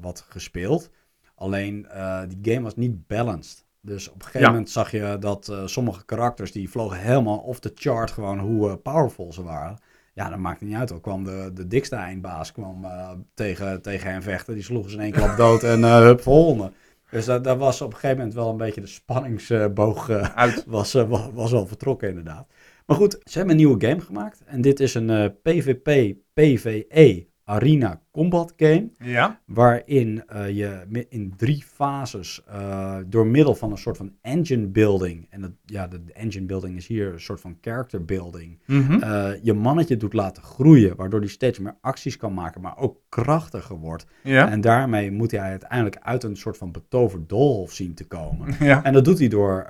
Speaker 1: wat gespeeld. Alleen die game was niet balanced. Dus op een gegeven
Speaker 2: Ja.
Speaker 1: moment zag je dat sommige karakters die vlogen helemaal off the chart gewoon hoe powerful ze waren. Ja, dat maakte niet uit. Al kwam de, de dikste eindbaas kwam, tegen, tegen hen vechten. Die sloegen ze in één klap dood en hup, volgende. Dus dat, dat was op een gegeven moment wel een beetje de spanningsboog eh,
Speaker 2: Uit.
Speaker 1: was, eh, wa- was al vertrokken inderdaad. Maar goed, ze hebben een nieuwe game gemaakt. En dit is een eh, PvP, PvE Arena Combat Game.
Speaker 2: Ja.
Speaker 1: Waarin eh, je in drie fases eh, door middel van een soort van engine building. En dat, ja, de, engine building is hier een soort van character building.
Speaker 2: Mhm.
Speaker 1: eh, je mannetje doet laten groeien. Waardoor hij steeds meer acties kan maken. Maar ook krachtiger wordt.
Speaker 2: ja.
Speaker 1: En daarmee moet hij uiteindelijk uit een soort van betoverd doolhof zien te komen.
Speaker 2: ja.
Speaker 1: En dat doet hij door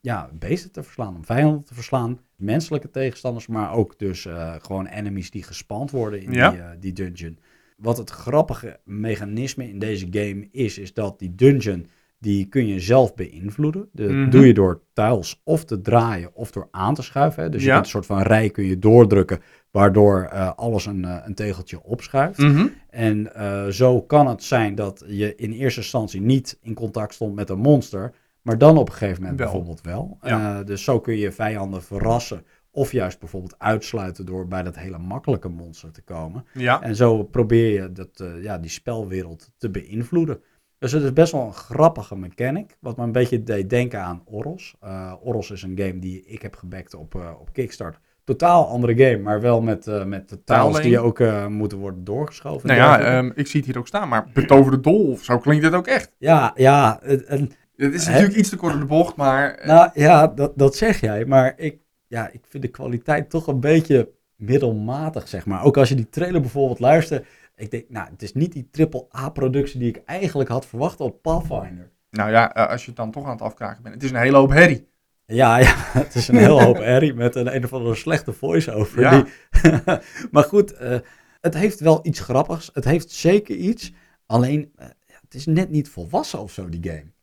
Speaker 1: ja, beesten te verslaan, om vijanden te verslaan, menselijke tegenstanders, maar ook dus gewoon enemies die gespand worden in
Speaker 2: Ja.
Speaker 1: die, die dungeon. Wat het grappige mechanisme in deze game is, is dat die dungeon, die kun je zelf beïnvloeden. Dat
Speaker 2: Mhm.
Speaker 1: doe je door tiles of te draaien of door aan te schuiven. Hè. Dus je kunt een soort van rij kun je doordrukken, waardoor eh, alles een, eh, een tegeltje opschuift.
Speaker 2: Mhm.
Speaker 1: En eh, zo kan het zijn dat je in eerste instantie niet in contact stond met een monster, maar dan op een gegeven moment
Speaker 2: Wel.
Speaker 1: bijvoorbeeld wel.
Speaker 2: Ja.
Speaker 1: Dus zo kun je vijanden verrassen of juist bijvoorbeeld uitsluiten door bij dat hele makkelijke monster te komen.
Speaker 2: Ja.
Speaker 1: En zo probeer je dat, eh, ja, die spelwereld te beïnvloeden. Dus het is best wel een grappige mechanic, wat me een beetje deed denken aan Oros. Eh Oros is een game die ik heb gebackt op, eh, op Kickstarter. Totaal andere game, maar wel met, met de
Speaker 2: Taalleen.
Speaker 1: die ook moeten worden doorgeschoven.
Speaker 2: Nou ja, ehm, ik zie het hier ook staan, maar betoverde dolf, zo klinkt het ook echt.
Speaker 1: Ja, ja, het-
Speaker 2: Het is natuurlijk iets te kort in de bocht, maar...
Speaker 1: nou, ja dat, dat zeg jij. Maar ik, ja, ik vind de kwaliteit toch een beetje middelmatig, zeg maar. Ook als je die trailer bijvoorbeeld luistert. Ik denk, nou, het is niet die triple-A-productie die ik eigenlijk had verwacht op Pathfinder.
Speaker 2: Nou ja, eh, als je het dan toch aan het afkraken bent. Het is een hele hoop herrie.
Speaker 1: Ja, ja, het is een heel hoop herrie met een een of andere slechte voice-over.
Speaker 2: Ja.
Speaker 1: Die... maar goed, eh, het heeft wel iets grappigs. Het heeft zeker iets. Alleen, eh, het is net niet volwassen of zo, die game.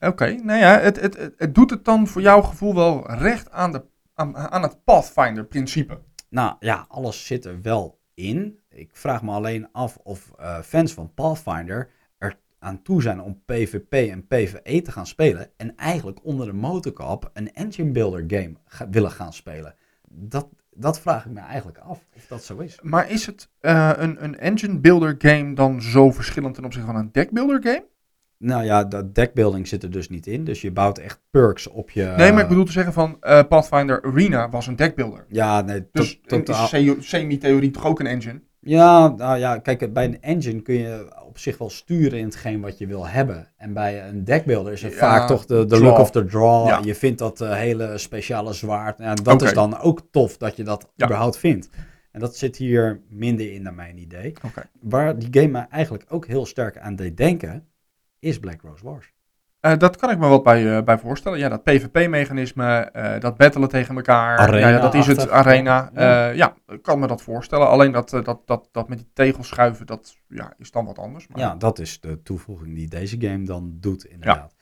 Speaker 2: Oké, nou ja, het, het, het, het doet het dan voor jouw gevoel wel recht aan, de, aan, aan het Pathfinder-principe.
Speaker 1: Nou ja, alles zit er wel in. Ik vraag me alleen af of eh, fans van Pathfinder er aan toe zijn om PvP en PvE te gaan spelen. En eigenlijk onder de motorkap een engine builder game ga- willen gaan spelen. Dat, dat vraag ik me eigenlijk af of dat zo is.
Speaker 2: Maar is het eh, een, een engine builder game dan zo verschillend ten opzichte van een deck builder game?
Speaker 1: Nou ja, dat deckbuilding zit er dus niet in. Dus je bouwt echt perks op je...
Speaker 2: nee, maar ik bedoel te zeggen van eh, Pathfinder Arena was een deck builder.
Speaker 1: Ja, nee,
Speaker 2: Dus
Speaker 1: totaal.
Speaker 2: is se- semi-theorie toch ook een engine?
Speaker 1: Ja, nou ja, kijk, bij een engine kun je op zich wel sturen in hetgeen wat je wil hebben. En bij een deckbuilder is het
Speaker 2: Ja,
Speaker 1: vaak toch de, look of the draw.
Speaker 2: Ja.
Speaker 1: Je vindt dat eh, hele speciale zwaard. Ja, dat is dan ook tof dat je dat
Speaker 2: Ja.
Speaker 1: überhaupt vindt. En dat zit hier minder in naar mijn idee.
Speaker 2: Oké.
Speaker 1: Waar die game me eigenlijk ook heel sterk aan deed denken, is Black Rose Wars.
Speaker 2: Eh, dat kan ik me wat bij, eh, bij voorstellen. Ja, dat PvP-mechanisme, eh, dat battelen tegen elkaar.
Speaker 1: Arena
Speaker 2: ja, ja, dat is het, arena.
Speaker 1: Ja.
Speaker 2: Ja. ja, ik kan me dat voorstellen. Alleen dat, dat, dat, dat met die tegels schuiven, dat ja, is dan wat anders. Maar...
Speaker 1: Ja, dat is de toevoeging die deze game dan doet, inderdaad.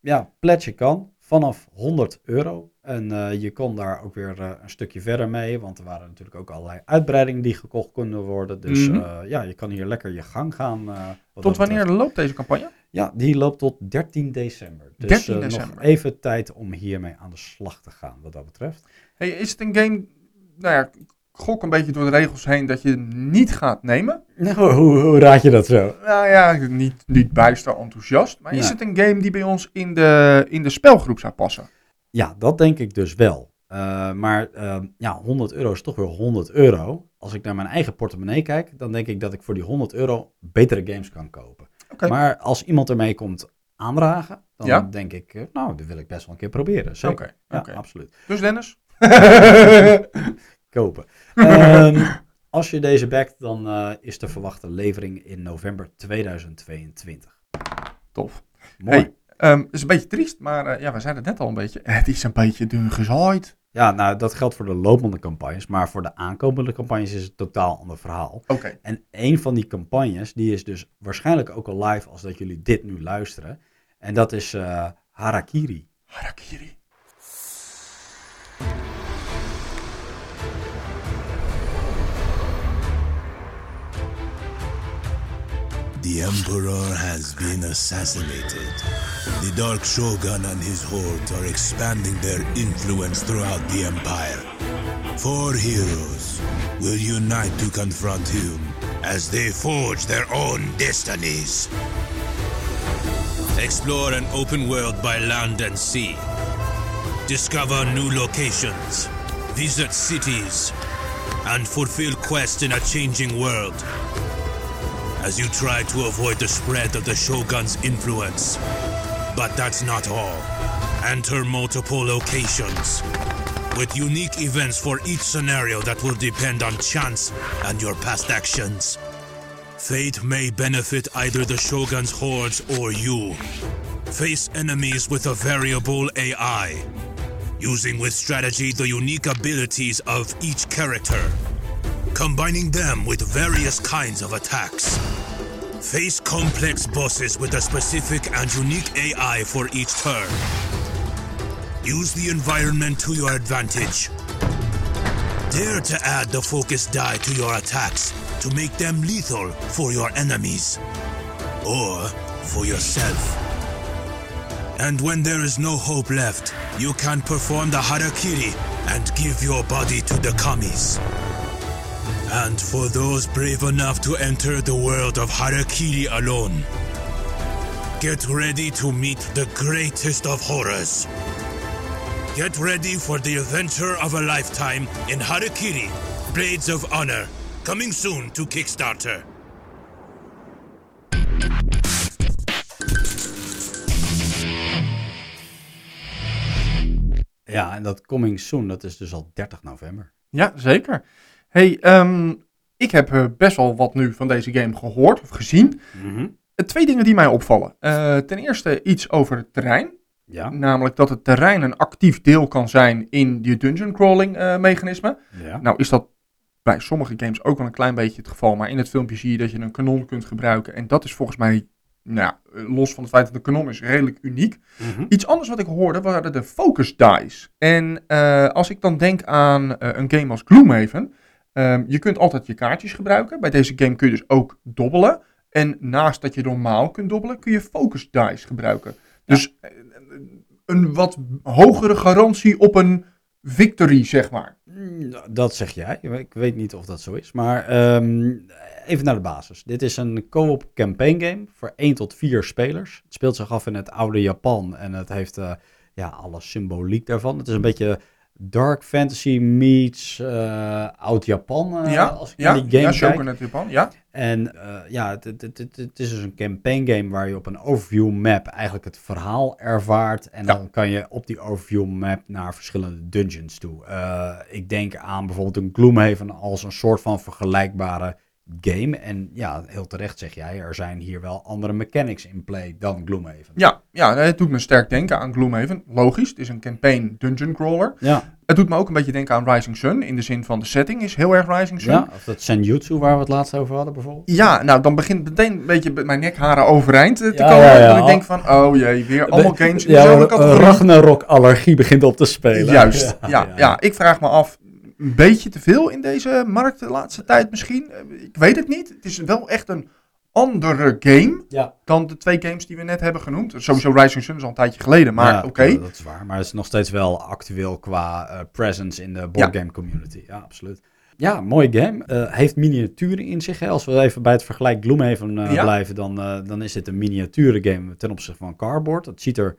Speaker 1: Ja, pledge kan vanaf 100 euro. En eh, je kon daar ook weer eh, een stukje verder mee, want er waren natuurlijk ook allerlei uitbreidingen die gekocht konden worden. Dus
Speaker 2: Mhm.
Speaker 1: eh, ja, je kan hier lekker je gang gaan.
Speaker 2: Tot wanneer loopt deze campagne?
Speaker 1: Ja, die loopt tot 13 december. Dus
Speaker 2: 13
Speaker 1: eh, nog
Speaker 2: december.
Speaker 1: even tijd om hiermee aan de slag te gaan, wat dat betreft.
Speaker 2: Hey, is het een game, nou ja, gok een beetje door de regels heen dat je niet gaat nemen?
Speaker 1: Nou, hoe, hoe raad je dat zo?
Speaker 2: Nou ja, niet, niet bijster enthousiast. Maar is het een game die bij ons in de, in de spelgroep zou passen?
Speaker 1: Ja, dat denk ik dus wel. Eh, maar ehm, ja, 100 euro is toch weer 100 euro. Als ik naar mijn eigen portemonnee kijk, dan denk ik dat ik voor die 100 euro betere games kan kopen. Maar als iemand ermee komt aandragen, dan
Speaker 2: Ja.
Speaker 1: denk ik, eh, nou, dat wil ik best wel een keer proberen.
Speaker 2: Oké,
Speaker 1: Ja, absoluut.
Speaker 2: Dus Dennis?
Speaker 1: Kopen. Ehm, als je deze backt, dan eh, is de verwachte levering in november 2022.
Speaker 2: Tof.
Speaker 1: Mooi.
Speaker 2: Hey, ehm, het is een beetje triest, maar eh, ja, we zeiden het net al een beetje. Het is een beetje dun gezaaid.
Speaker 1: Ja, nou, dat geldt voor de lopende campagnes, maar voor de aankomende campagnes is het een totaal ander verhaal.
Speaker 2: Oké.
Speaker 1: En een van die campagnes, die is dus waarschijnlijk ook al live als dat jullie dit nu luisteren. En dat is eh, Harakiri.
Speaker 2: Harakiri.
Speaker 3: The Emperor has been assassinated. The Dark Shogun and his hordes are expanding their influence throughout the Empire. Four heroes will unite to confront him as they forge their own destinies. Explore an open world by land and sea. Discover new locations, visit cities, and fulfill quests in a changing world as you try to avoid the spread of the Shogun's influence. But that's not all. Enter multiple locations with unique events for each scenario that will depend on chance and your past actions. Fate may benefit either the Shogun's hordes or you. Face enemies with a variable AI, using with strategy the unique abilities of each character combining them with various kinds of attacks. Face complex bosses with a specific and unique AI for each turn. Use the environment to your advantage. Dare to add the focus die to your attacks to make them lethal for your enemies. Or for yourself. And when there is no hope left, you can perform the Harakiri and give your body to the Kamis. And for those brave enough to enter the world of Harakiri alone, get ready to meet the greatest of horrors. Get ready for the adventure of a lifetime in Harakiri Blades of Honor, coming soon to Kickstarter.
Speaker 1: Ja, en dat coming soon, dat is dus al 30 november.
Speaker 2: Ja, zeker. Hey, ehm, ik heb eh, best wel wat nu van deze game gehoord of gezien. Eh, twee dingen die mij opvallen. Eh, ten eerste iets over het terrein.
Speaker 1: Ja,
Speaker 2: Namelijk dat het terrein een actief deel kan zijn in je dungeon crawling mechanisme.
Speaker 1: ja.
Speaker 2: Nou is dat bij sommige games ook wel een klein beetje het geval. Maar in het filmpje zie je dat je een kanon kunt gebruiken. En dat is volgens mij, nou, ja, los van het feit dat de kanon is, redelijk uniek.
Speaker 1: Mhm.
Speaker 2: Iets anders wat ik hoorde waren de focus dice. En als ik dan denk aan een game als Gloomhaven. Ehm, je kunt altijd je kaartjes gebruiken. Bij deze game kun je dus ook dobbelen. En naast dat je normaal kunt dobbelen, kun je focus dice gebruiken. Dus eh, een wat hogere garantie op een victory, zeg maar.
Speaker 1: Mm, Dat zeg jij. Ik weet niet of dat zo is. Maar ehm, even naar de basis. Dit is een co-op campaign game voor 1 tot 4 spelers. Het speelt zich af in het oude Japan en het heeft eh, ja, alle symboliek daarvan. Het is een beetje dark fantasy meets eh, oud Japan. eh,
Speaker 2: ja,
Speaker 1: als ik
Speaker 2: ja,
Speaker 1: die game
Speaker 2: ja, Japan, ja.
Speaker 1: En eh, ja, het, het, het, het- is dus een campaign game waar je op een overview map eigenlijk het verhaal ervaart. En
Speaker 2: Ja.
Speaker 1: dan kan je op die overview map naar verschillende dungeons toe. Ik denk aan bijvoorbeeld een Gloomhaven als een soort van vergelijkbare game. En ja, heel terecht zeg jij, er zijn hier wel andere mechanics in play dan Gloomhaven.
Speaker 2: Ja, ja, het doet me sterk denken aan Gloomhaven. Logisch, het is een campaign dungeon crawler.
Speaker 1: Ja,
Speaker 2: Het doet me ook een beetje denken aan Rising Sun. In de zin van de setting is heel erg Rising Sun.
Speaker 1: Ja, of dat Senjutsu waar we het laatst over hadden bijvoorbeeld.
Speaker 2: Ja, nou dan begint meteen een beetje bij mijn nekharen overeind eh, te
Speaker 1: Ja,
Speaker 2: komen.
Speaker 1: ja, ja.
Speaker 2: Dat ik denk van, oh jee, weer allemaal games in dezelfde
Speaker 1: een
Speaker 2: categorie.
Speaker 1: Ragnarok-allergie begint op te spelen.
Speaker 2: Juist, ja, ja, Ik vraag me af, een beetje te veel in deze markt de laatste tijd misschien? Eh, Ik weet het niet. Het is wel echt een andere game
Speaker 1: Ja.
Speaker 2: dan de twee games die we net hebben genoemd. Sowieso Rising Sun is al een tijdje geleden, maar
Speaker 1: Ja,
Speaker 2: oké.
Speaker 1: ja, dat is waar. Maar het is nog steeds wel actueel qua eh, presence in de boardgame community. Ja, absoluut. Ja, mooie game. Eh, heeft miniaturen in zich. Hè? Als we even bij het vergelijk Gloomhaven
Speaker 2: Ja.
Speaker 1: blijven, dan, dan is dit een miniature game ten opzichte van Cardboard. Het ziet er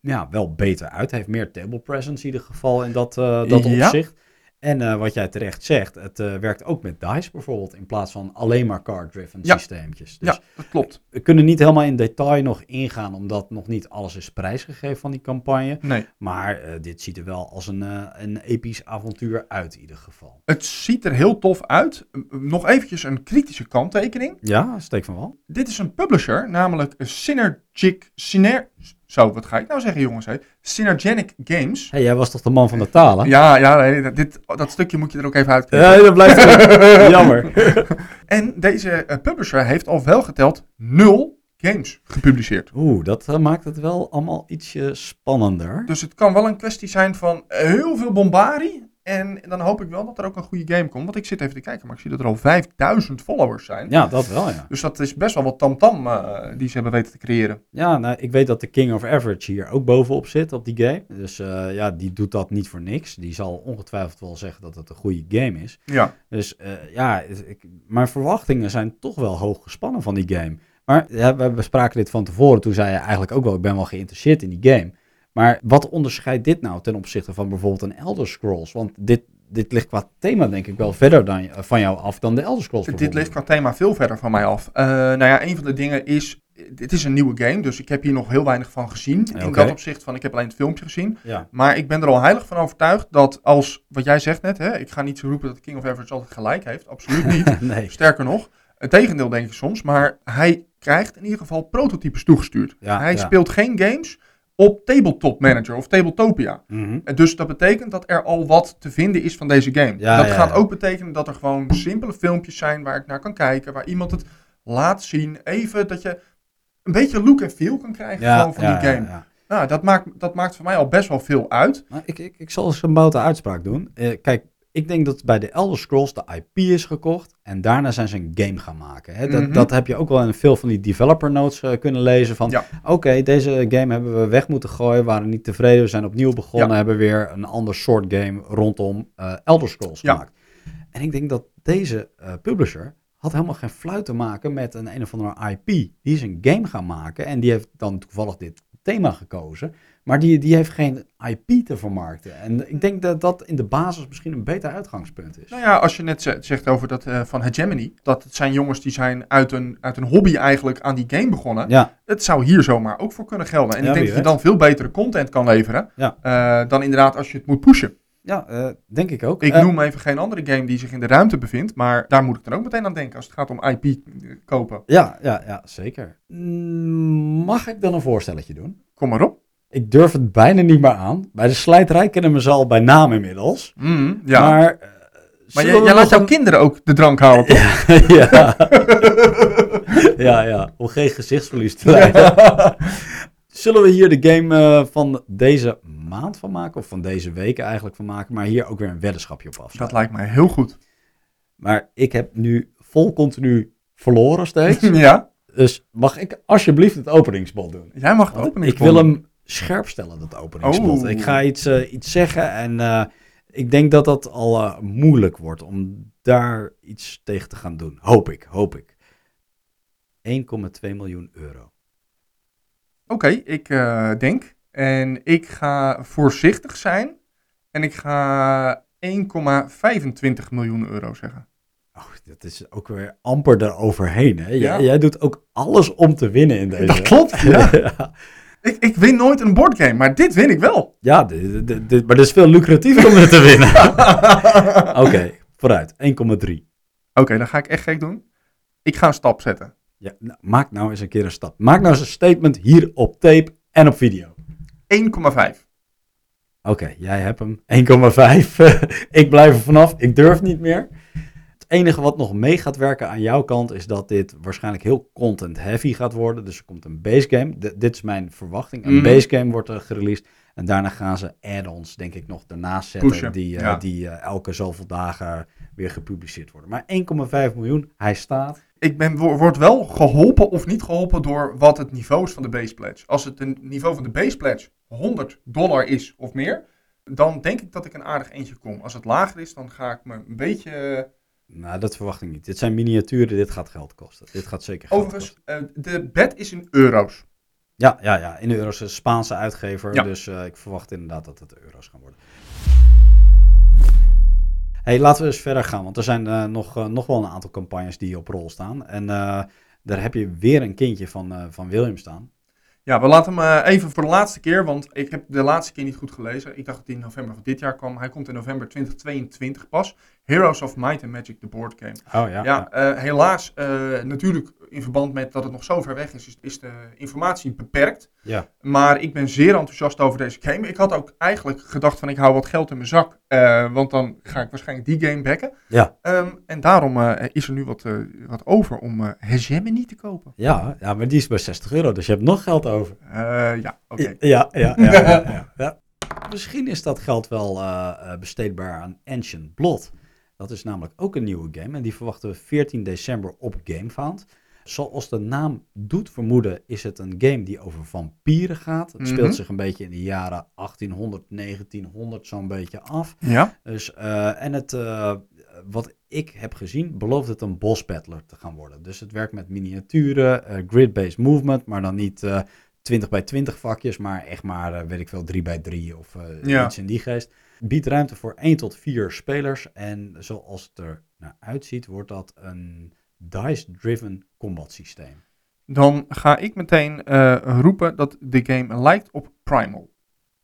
Speaker 1: ja, wel beter uit. Heeft meer table presence in ieder geval in dat, dat opzicht. En eh, wat jij terecht zegt, het eh, werkt ook met dice bijvoorbeeld, in plaats van alleen maar card-driven
Speaker 2: Ja.
Speaker 1: systeempjes. Dus
Speaker 2: Ja, dat klopt.
Speaker 1: we kunnen niet helemaal in detail nog ingaan, omdat nog niet alles is prijsgegeven van die campagne.
Speaker 2: Nee.
Speaker 1: Maar eh, dit ziet er wel als een, een episch avontuur uit in ieder geval.
Speaker 2: Het ziet er heel tof uit. Nog eventjes een kritische kanttekening.
Speaker 1: Ja, steek van wel.
Speaker 2: Dit is een publisher, namelijk Synergic... Syner... Zo, wat ga ik nou zeggen jongens? Hè? Synergenic Games.
Speaker 1: hey, jij was toch de man van de talen?
Speaker 2: Ja, ja nee, dat- dit, dat stukje moet je er ook even uit.
Speaker 1: Ja, dat blijft. Jammer.
Speaker 2: En deze eh, publisher heeft al wel geteld nul games gepubliceerd.
Speaker 1: Oeh, dat eh, maakt het wel allemaal ietsje spannender.
Speaker 2: Dus het kan wel een kwestie zijn van heel veel bombarie. En dan hoop ik wel dat er ook een goede game komt. Want ik zit even te kijken, maar ik zie dat er al 5000 followers zijn.
Speaker 1: Ja, dat wel, ja.
Speaker 2: Dus dat is best wel wat tamtam eh, die ze hebben weten te creëren.
Speaker 1: Ja, nou, ik weet dat de King of Average hier ook bovenop zit op die game. Dus eh, ja, die doet dat niet voor niks. Die zal ongetwijfeld wel zeggen dat het een goede game is.
Speaker 2: Ja,
Speaker 1: Dus eh, ja, ik, mijn verwachtingen zijn toch wel hoog gespannen van die game. Maar ja, we bespraken dit van tevoren. Toen zei je eigenlijk ook wel, ik ben wel geïnteresseerd in die game. Maar wat onderscheidt dit nou ten opzichte van bijvoorbeeld een Elder Scrolls? Want dit, dit ligt qua thema denk ik wel verder dan, van jou af dan de Elder Scrolls
Speaker 2: dit ligt qua thema veel verder van mij af. Eh, nou ja, een van de dingen is, dit is een nieuwe game. Dus ik heb hier nog heel weinig van gezien. In dat opzicht van, ik heb alleen het filmpje gezien.
Speaker 1: Ja,
Speaker 2: Maar ik ben er al heilig van overtuigd dat als, wat jij zegt net, hè, ik ga niet zo roepen dat King of Average altijd gelijk heeft. Absoluut niet.
Speaker 1: nee.
Speaker 2: Sterker nog, het tegendeel denk ik soms. Maar hij krijgt in ieder geval prototypes toegestuurd.
Speaker 1: Ja,
Speaker 2: hij
Speaker 1: ja.
Speaker 2: speelt geen games op Tabletop Manager of Tabletopia.
Speaker 1: Mhm.
Speaker 2: En Dus dat betekent dat er al wat te vinden is van deze game.
Speaker 1: Ja,
Speaker 2: dat
Speaker 1: ja,
Speaker 2: gaat
Speaker 1: ja.
Speaker 2: ook betekenen dat er gewoon simpele filmpjes zijn waar ik naar kan kijken. Waar iemand het laat zien. Even dat je een beetje look en feel kan krijgen gewoon van die game.
Speaker 1: ja.
Speaker 2: Nou, dat maakt, dat maakt voor mij al best wel veel uit.
Speaker 1: Nou, ik, ik, ik zal eens een boute uitspraak doen. Eh, kijk, ik denk dat bij de Elder Scrolls de IP is gekocht en daarna zijn ze een game gaan maken. Hè? Dat,
Speaker 2: Mhm.
Speaker 1: dat heb je ook wel in veel van die developer notes eh, kunnen lezen van,
Speaker 2: Ja.
Speaker 1: oké, deze game hebben we weg moeten gooien, waren niet tevreden, we zijn opnieuw begonnen,
Speaker 2: Ja.
Speaker 1: hebben weer een ander soort game rondom eh, Elder Scrolls
Speaker 2: Ja.
Speaker 1: gemaakt. En ik denk dat deze eh, publisher had helemaal geen fluit te maken met een een of andere IP. Die is een game gaan maken en die heeft dan toevallig dit thema gekozen. Maar die, die heeft geen IP te vermarkten. En ik denk dat dat in de basis misschien een beter uitgangspunt is.
Speaker 2: Nou ja, als je net ze- zegt over dat eh, van Hegemony. Dat het zijn jongens die zijn uit een, uit een hobby eigenlijk aan die game begonnen.
Speaker 1: Ja,
Speaker 2: Het zou hier zomaar ook voor kunnen gelden. En
Speaker 1: Ja,
Speaker 2: ik denk dat je dan veel betere content kan leveren.
Speaker 1: Ja.
Speaker 2: eh, dan inderdaad als je het moet pushen.
Speaker 1: ja eh, denk ik ook.
Speaker 2: Ik noem even geen andere game die zich in de ruimte bevindt. Maar daar moet ik dan ook meteen aan denken als het gaat om IP kopen.
Speaker 1: ja, ja, ja, zeker. Mm, Mag ik dan een voorstelletje doen?
Speaker 2: Kom maar op.
Speaker 1: Ik durf het bijna niet meer aan. Bij de slijterij kennen we ze al bij naam inmiddels.
Speaker 2: Mm, ja. Maar,
Speaker 1: Maar, eh, zullen
Speaker 2: jij, laat jouw
Speaker 1: een-
Speaker 2: kinderen ook de drank halen, toch?
Speaker 1: ja. ja, ja, om geen gezichtsverlies te lijden. Zullen we hier de game eh, van deze maand van maken? Of van deze weken eigenlijk van maken. Maar hier ook weer een weddenschapje op
Speaker 2: Dat
Speaker 1: afsluiten.
Speaker 2: lijkt mij heel goed.
Speaker 1: Maar ik heb nu vol continu verloren steeds.
Speaker 2: ja,
Speaker 1: dus mag ik alsjeblieft het openingsbod doen?
Speaker 2: jij mag het openen.
Speaker 1: ik wil hem scherp stellen, dat openingsbod.
Speaker 2: Oh.
Speaker 1: Ik ga iets, eh, iets zeggen en eh, ik denk dat dat al eh, moeilijk wordt om daar iets tegen te gaan doen. Hoop ik, hoop ik. 1,2 miljoen euro.
Speaker 2: Oké, ik denk. En ik ga voorzichtig zijn. En ik ga 1,25 miljoen euro zeggen.
Speaker 1: Oh, dat is ook weer amper eroverheen. Hè? Jij,
Speaker 2: Ja.
Speaker 1: jij doet ook alles om te winnen in deze.
Speaker 2: Dat klopt, ja.
Speaker 1: ja,
Speaker 2: Ik, ik win nooit een boardgame, maar dit win ik wel.
Speaker 1: ja dit- dit- dit- maar dat is veel lucratiever om dit te winnen. Oké, vooruit. 1,3.
Speaker 2: Oké, dan ga ik echt gek doen. Ik ga een stap zetten. 1,5.
Speaker 1: Ja, nou, maak nou eens een keer een stap. Maak nou eens een statement hier op tape en op video. Oké, jij hebt hem. 1,5. ik blijf er vanaf. Ik durf niet meer. Het enige wat nog mee gaat werken aan jouw kant is dat dit waarschijnlijk heel content heavy gaat worden. Dus er komt een base game. D- dit is mijn verwachting. Een
Speaker 2: Mhm.
Speaker 1: base game wordt er gereleased. En daarna gaan ze add-ons, denk ik, nog ernaast zetten.
Speaker 2: Pushen,
Speaker 1: Die, eh, die eh, elke zoveel dagen weer gepubliceerd worden. Maar 1,5 miljoen, hij staat.
Speaker 2: Ik ben, wo- word wel geholpen of niet geholpen door wat het niveau is van de base pledge. Als het een niveau van de base pledge 100 dollar is of meer, dan denk ik dat ik een aardig eentje kom. Als het lager is, dan ga ik me een beetje...
Speaker 1: Nou, dat verwacht ik niet. Dit zijn miniaturen, dit gaat geld kosten. Dit gaat zeker geld
Speaker 2: Overigens,
Speaker 1: kosten.
Speaker 2: eh, de bed is in euro's.
Speaker 1: Ja, ja, ja. In de euro's een Spaanse uitgever.
Speaker 2: Ja.
Speaker 1: Dus eh, ik verwacht inderdaad dat het euro's gaan worden. hey, laten we eens verder gaan. Want er zijn eh, nog, nog wel een aantal campagnes die op rol staan. En daar heb je weer een kindje van, van William staan.
Speaker 2: Ja, we laten hem eh, even voor de laatste keer, want ik heb de laatste keer niet goed gelezen. Ik dacht dat hij in november van dit jaar kwam. Hij komt in november 2022 pas. Heroes of Might and Magic, the board game.
Speaker 1: Oh ja.
Speaker 2: Ja, eh, helaas, eh, natuurlijk in verband met dat het nog zo ver weg is, is, is de informatie beperkt.
Speaker 1: Ja.
Speaker 2: Maar ik ben zeer enthousiast over deze game. Ik had ook eigenlijk gedacht van ik hou wat geld in mijn zak, eh, want dan ga ik waarschijnlijk die game backen.
Speaker 1: Ja.
Speaker 2: Ehm, en daarom eh, is er nu wat, eh, wat over om eh Hegemony te kopen.
Speaker 1: Ja, ja, maar die is bij 60 euro. Dus je hebt nog geld over.
Speaker 2: Ja, oké.
Speaker 1: Ja, ja, ja. ja, ja, ja. Misschien is dat geld wel besteedbaar aan Ancient Blood. Dat is namelijk ook een nieuwe game en die verwachten we 14 december op GameFound. Zoals de naam doet vermoeden is het een game die over vampieren gaat. Het speelt
Speaker 2: Mhm.
Speaker 1: zich een beetje in de jaren 1800, 1900 zo'n beetje af.
Speaker 2: Ja,
Speaker 1: Dus, eh, en het, eh, wat ik heb gezien, belooft het een boss battler te gaan worden. Dus het werkt met miniaturen, eh, grid-based movement, maar dan niet eh 20 bij 20 vakjes, maar echt maar, weet ik veel, 3 bij 3 of
Speaker 2: Ja.
Speaker 1: iets in die geest. Biedt ruimte voor 1 tot 4 spelers en zoals het er naar uitziet, wordt dat een dice-driven combat systeem.
Speaker 2: dan ga ik meteen eh, roepen dat de game lijkt op Primal.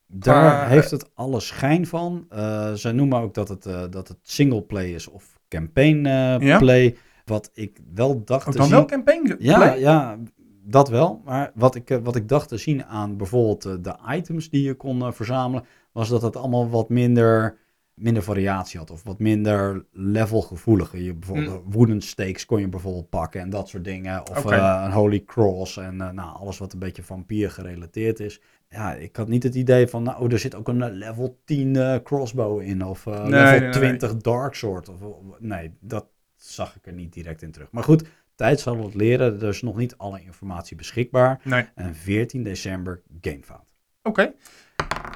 Speaker 1: Daar heeft het alle schijn van. Eh, ze noemen ook dat het, eh, dat het single play is of campaign
Speaker 2: Ja?
Speaker 1: play. Wat ik wel dacht
Speaker 2: Ook
Speaker 1: te
Speaker 2: dan
Speaker 1: zien.
Speaker 2: wel campaign
Speaker 1: ja,
Speaker 2: play?
Speaker 1: ja, dat wel. Maar wat ik, wat ik dacht te zien aan bijvoorbeeld de items die je kon verzamelen, was dat het allemaal wat minder, minder variatie had. Of wat minder levelgevoeliger. Je bijvoorbeeld wooden stakes kon je bijvoorbeeld pakken en dat soort dingen. Of eh, een holy cross en eh, nou, alles wat een beetje vampier gerelateerd is. Ja, ik had niet het idee van, nou, er zit ook een eh, level 10 eh, crossbow in. Of
Speaker 2: Nee,
Speaker 1: level
Speaker 2: nee, nee.
Speaker 1: 20 dark sword. Of, nee, dat zag ik er niet direct in terug. Maar goed, tijd zal het leren. Er is nog niet alle informatie beschikbaar. En 14 december Gamefound.
Speaker 2: Oké.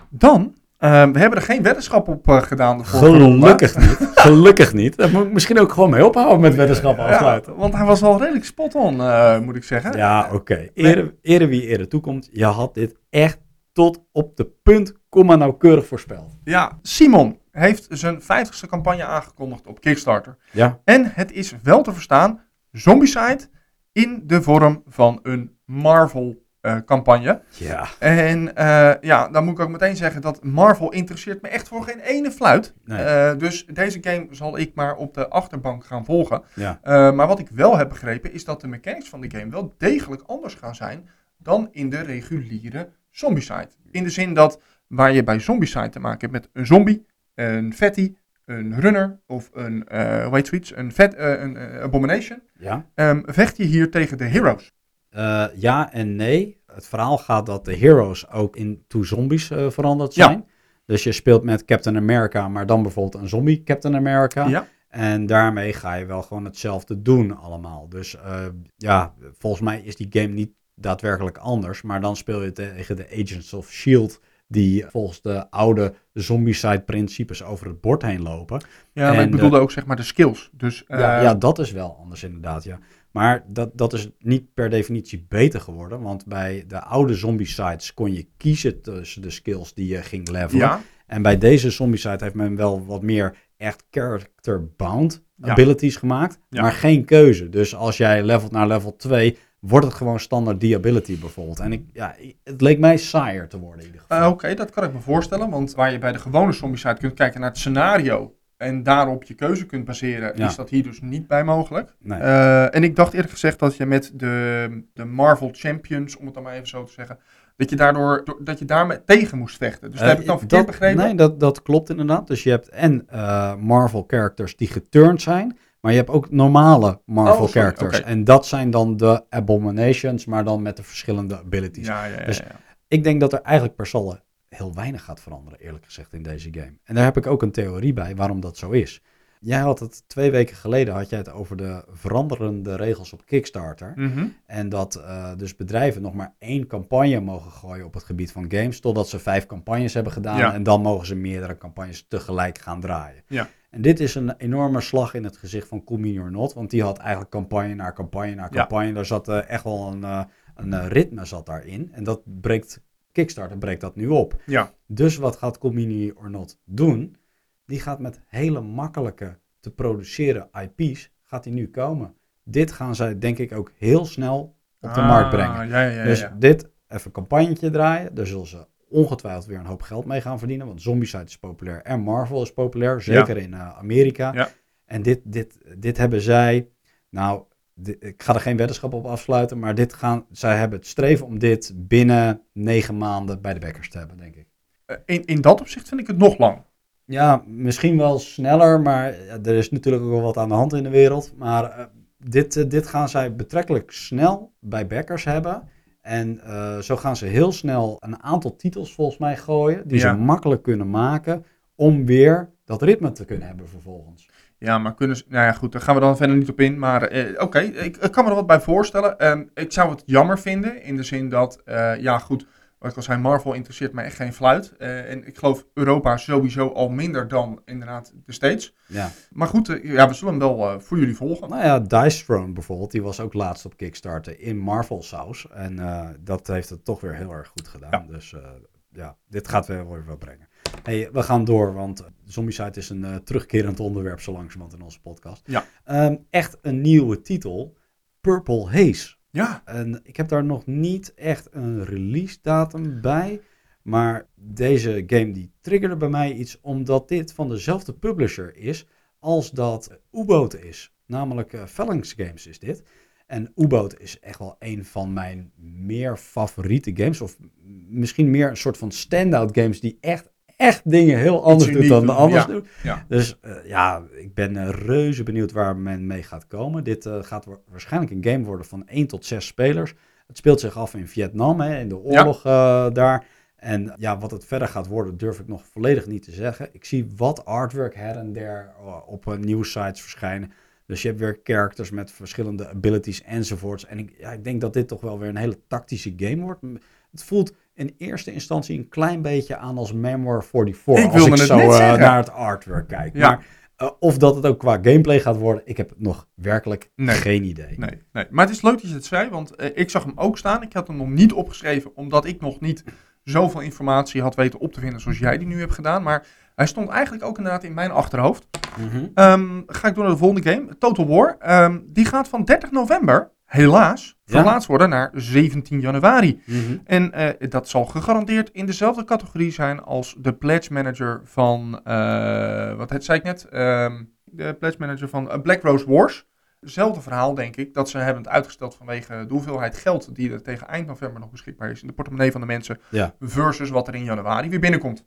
Speaker 2: Dan, eh, we hebben er geen weddenschap op eh, gedaan. de vorige ronde.
Speaker 1: Gelukkig niet. Gelukkig niet. Daar moet ik misschien ook gewoon mee ophouden met weddenschappen afsluiten.
Speaker 2: Ja, want hij was wel redelijk spot on, eh, moet ik zeggen.
Speaker 1: Ja, oké. Ere, ere wie ere toekomt. Je had dit echt tot op de punt, komma nauwkeurig voorspeld.
Speaker 2: Ja, Simon heeft zijn 50ste campagne aangekondigd op Kickstarter.
Speaker 1: Ja.
Speaker 2: En het is wel te verstaan, Zombicide in de vorm van een Marvel eh, campagne.
Speaker 1: Ja.
Speaker 2: En eh, ja, dan moet ik ook meteen zeggen dat Marvel interesseert me echt voor geen ene fluit.
Speaker 1: Nee.
Speaker 2: Eh, dus deze game zal ik maar op de achterbank gaan volgen.
Speaker 1: Ja.
Speaker 2: Eh, maar wat ik wel heb begrepen is dat de mechanics van de game wel degelijk anders gaan zijn dan in de reguliere Zombicide. In de zin dat waar je bij Zombicide te maken hebt met een zombie, een fatty, een runner of een, eh hoe heet zoiets, een, vet, eh, een eh, abomination,
Speaker 1: Ja.
Speaker 2: ehm, vecht je hier tegen de heroes.
Speaker 1: Eh, ja en nee. Het verhaal gaat dat de heroes ook into zombies eh, veranderd
Speaker 2: Ja.
Speaker 1: zijn. Dus je speelt met Captain America, maar dan bijvoorbeeld een zombie Captain America.
Speaker 2: Ja.
Speaker 1: En daarmee ga je wel gewoon hetzelfde doen allemaal. Dus eh, ja, volgens mij is die game niet daadwerkelijk anders. Maar dan speel je tegen de Agents of S.H.I.E.L.D. die volgens de oude zombicide principes over het bord heen lopen.
Speaker 2: Ja, maar
Speaker 1: En
Speaker 2: ik bedoelde ook zeg maar de skills. Dus
Speaker 1: Ja, ja, dat is wel anders inderdaad, ja. Maar dat, dat is niet per definitie beter geworden. Want bij de oude zombie-sites kon je kiezen tussen de skills die je ging levelen.
Speaker 2: ja,
Speaker 1: En bij deze zombie-site heeft men wel wat meer echt character-bound
Speaker 2: Ja.
Speaker 1: abilities gemaakt.
Speaker 2: Ja.
Speaker 1: Maar geen keuze. Dus als jij levelt naar level 2, wordt het gewoon standaard die ability bijvoorbeeld. En ik, ja, het leek mij saaier te worden in ieder geval.
Speaker 2: Eh, Oké, dat kan ik me voorstellen. Want waar je bij de gewone Zombicide kunt kijken naar het scenario en daarop je keuze kunt baseren,
Speaker 1: Ja.
Speaker 2: is dat hier dus niet bij mogelijk.
Speaker 1: Nee.
Speaker 2: Eh, en ik dacht eerlijk gezegd dat je met de, de Marvel Champions, om het dan maar even zo te zeggen, dat je, daardoor, do- dat je daarmee tegen moest vechten. Dus dat
Speaker 1: Eh,
Speaker 2: heb ik dan verkeerd
Speaker 1: dat-
Speaker 2: begrepen?
Speaker 1: Nee, dat, dat klopt inderdaad. Dus je hebt en eh, Marvel characters die geturnd zijn, maar je hebt ook normale Marvel
Speaker 2: Oh,
Speaker 1: characters. En dat zijn dan de Abominations, maar dan met de verschillende abilities.
Speaker 2: Ja, ja.
Speaker 1: Dus-
Speaker 2: ja.
Speaker 1: Ik denk dat er eigenlijk per saldo heel weinig gaat veranderen, eerlijk gezegd, in deze game. En daar heb ik ook een theorie bij waarom dat zo is. Jij had het twee weken geleden had jij het over de veranderende regels op Kickstarter.
Speaker 2: Mhm.
Speaker 1: En dat eh, dus bedrijven nog maar één campagne mogen gooien op het gebied van games. Totdat ze vijf campagnes hebben gedaan.
Speaker 2: Ja.
Speaker 1: En dan mogen ze meerdere campagnes tegelijk gaan draaien.
Speaker 2: Ja.
Speaker 1: En dit is een enorme slag in het gezicht van Cool or Not. Want die had eigenlijk campagne na campagne na
Speaker 2: Ja.
Speaker 1: campagne. Daar zat eh, echt wel een, eh, een ritme zat daarin. En dat breekt, Kickstarter breekt dat nu op.
Speaker 2: Ja.
Speaker 1: Dus wat gaat Cool Mini or Not doen? Die gaat met hele makkelijke te produceren IP's, gaat die nu komen. Dit gaan zij denk ik ook heel snel op de
Speaker 2: Ah,
Speaker 1: markt brengen.
Speaker 2: Ja, ja, ja.
Speaker 1: dus dit even een campagnetje draaien. Daar zullen ze ongetwijfeld weer een hoop geld mee gaan verdienen. Want Zombicide is populair en Marvel is populair. Zeker in eh, Amerika.
Speaker 2: Ja.
Speaker 1: En dit, dit, dit hebben zij... Nou, ik ga er geen weddenschap op afsluiten. Maar dit gaan, zij hebben het streven om dit binnen negen maanden bij de backers te hebben, denk ik.
Speaker 2: Eh, In, in dat opzicht vind ik het nog lang.
Speaker 1: Ja, misschien wel sneller, maar er is natuurlijk ook wel wat aan de hand in de wereld. Maar eh, dit, eh, dit gaan zij betrekkelijk snel bij backers hebben. En zo gaan ze heel snel een aantal titels volgens mij gooien, die
Speaker 2: Ja.
Speaker 1: ze makkelijk kunnen maken om weer dat ritme te kunnen hebben vervolgens.
Speaker 2: Ja, maar kunnen ze... Nou ja, goed, daar gaan we dan verder niet op in. Maar eh, oké, ik, ik kan me er wat bij voorstellen. Ehm, ik zou het jammer vinden, in de zin dat... eh, ja, goed, wat ik al zei, Marvel interesseert mij echt geen fluit. Eh, en ik geloof Europa sowieso al minder dan inderdaad de States.
Speaker 1: Ja.
Speaker 2: Maar goed, ja, we zullen hem wel voor jullie volgen.
Speaker 1: Nou ja, Dice Throne bijvoorbeeld, die was ook laatst op Kickstarter in Marvel saus. En dat heeft het toch weer heel erg goed gedaan.
Speaker 2: Ja.
Speaker 1: Dus ja, dit gaat weer weer wat brengen. Hey, we gaan door, want Zombicide is een eh, terugkerend onderwerp zo langzamerhand in onze podcast.
Speaker 2: Ja.
Speaker 1: Ehm, echt een nieuwe titel, Purple Haze.
Speaker 2: Ja,
Speaker 1: En ik heb daar nog niet echt een release datum bij. Maar deze game die triggerde bij mij iets omdat dit van dezelfde publisher is als dat U-Boat is. Namelijk eh Phalanx Games is dit. En U-Boat is echt wel een van mijn meer favoriete games. Of misschien meer een soort van standout games die echt, echt dingen heel anders doet dan de anders
Speaker 2: ja.
Speaker 1: doen.
Speaker 2: Ja.
Speaker 1: Dus eh, ja, ik ben eh, reuze benieuwd waar men mee gaat komen. Dit eh, gaat wa- waarschijnlijk een game worden van 1 tot 6 spelers. Het speelt zich af in Vietnam, hè, in de oorlog daar. En ja, wat het verder gaat worden, durf ik nog volledig niet te zeggen. Ik zie wat artwork her en der op nieuwsites verschijnen. Dus je hebt weer characters met verschillende abilities enzovoorts. En ik, ja, ik denk dat dit toch wel weer een hele tactische game wordt. Het voelt in eerste instantie een klein beetje aan als Memoir 44.
Speaker 2: Ik
Speaker 1: als ik zo
Speaker 2: net
Speaker 1: eh, naar het artwork kijk.
Speaker 2: Ja.
Speaker 1: Maar eh, of dat het ook qua gameplay gaat worden, ik heb nog werkelijk
Speaker 2: Nee.
Speaker 1: geen idee.
Speaker 2: Nee, nee. Maar het is leuk dat je het zei, want eh, ik zag hem ook staan. Ik had hem nog niet opgeschreven, omdat ik nog niet zoveel informatie had weten op te vinden zoals jij die nu hebt gedaan. Maar hij stond eigenlijk ook inderdaad in mijn achterhoofd.
Speaker 1: Mhm.
Speaker 2: Ehm, ga ik door naar de volgende game, Total War. Ehm, die gaat van 30 november, helaas,
Speaker 1: Ja.
Speaker 2: verplaatst worden naar 17 januari.
Speaker 1: Mhm.
Speaker 2: En eh, dat zal gegarandeerd in dezelfde categorie zijn als de pledge manager van, eh, wat het, zei ik net, Ehm, de pledge manager van eh, Black Rose Wars. Hetzelfde verhaal, denk ik, dat ze hebben het uitgesteld vanwege de hoeveelheid geld die er tegen eind november nog beschikbaar is in de portemonnee van de mensen,
Speaker 1: Ja.
Speaker 2: versus wat er in januari weer binnenkomt.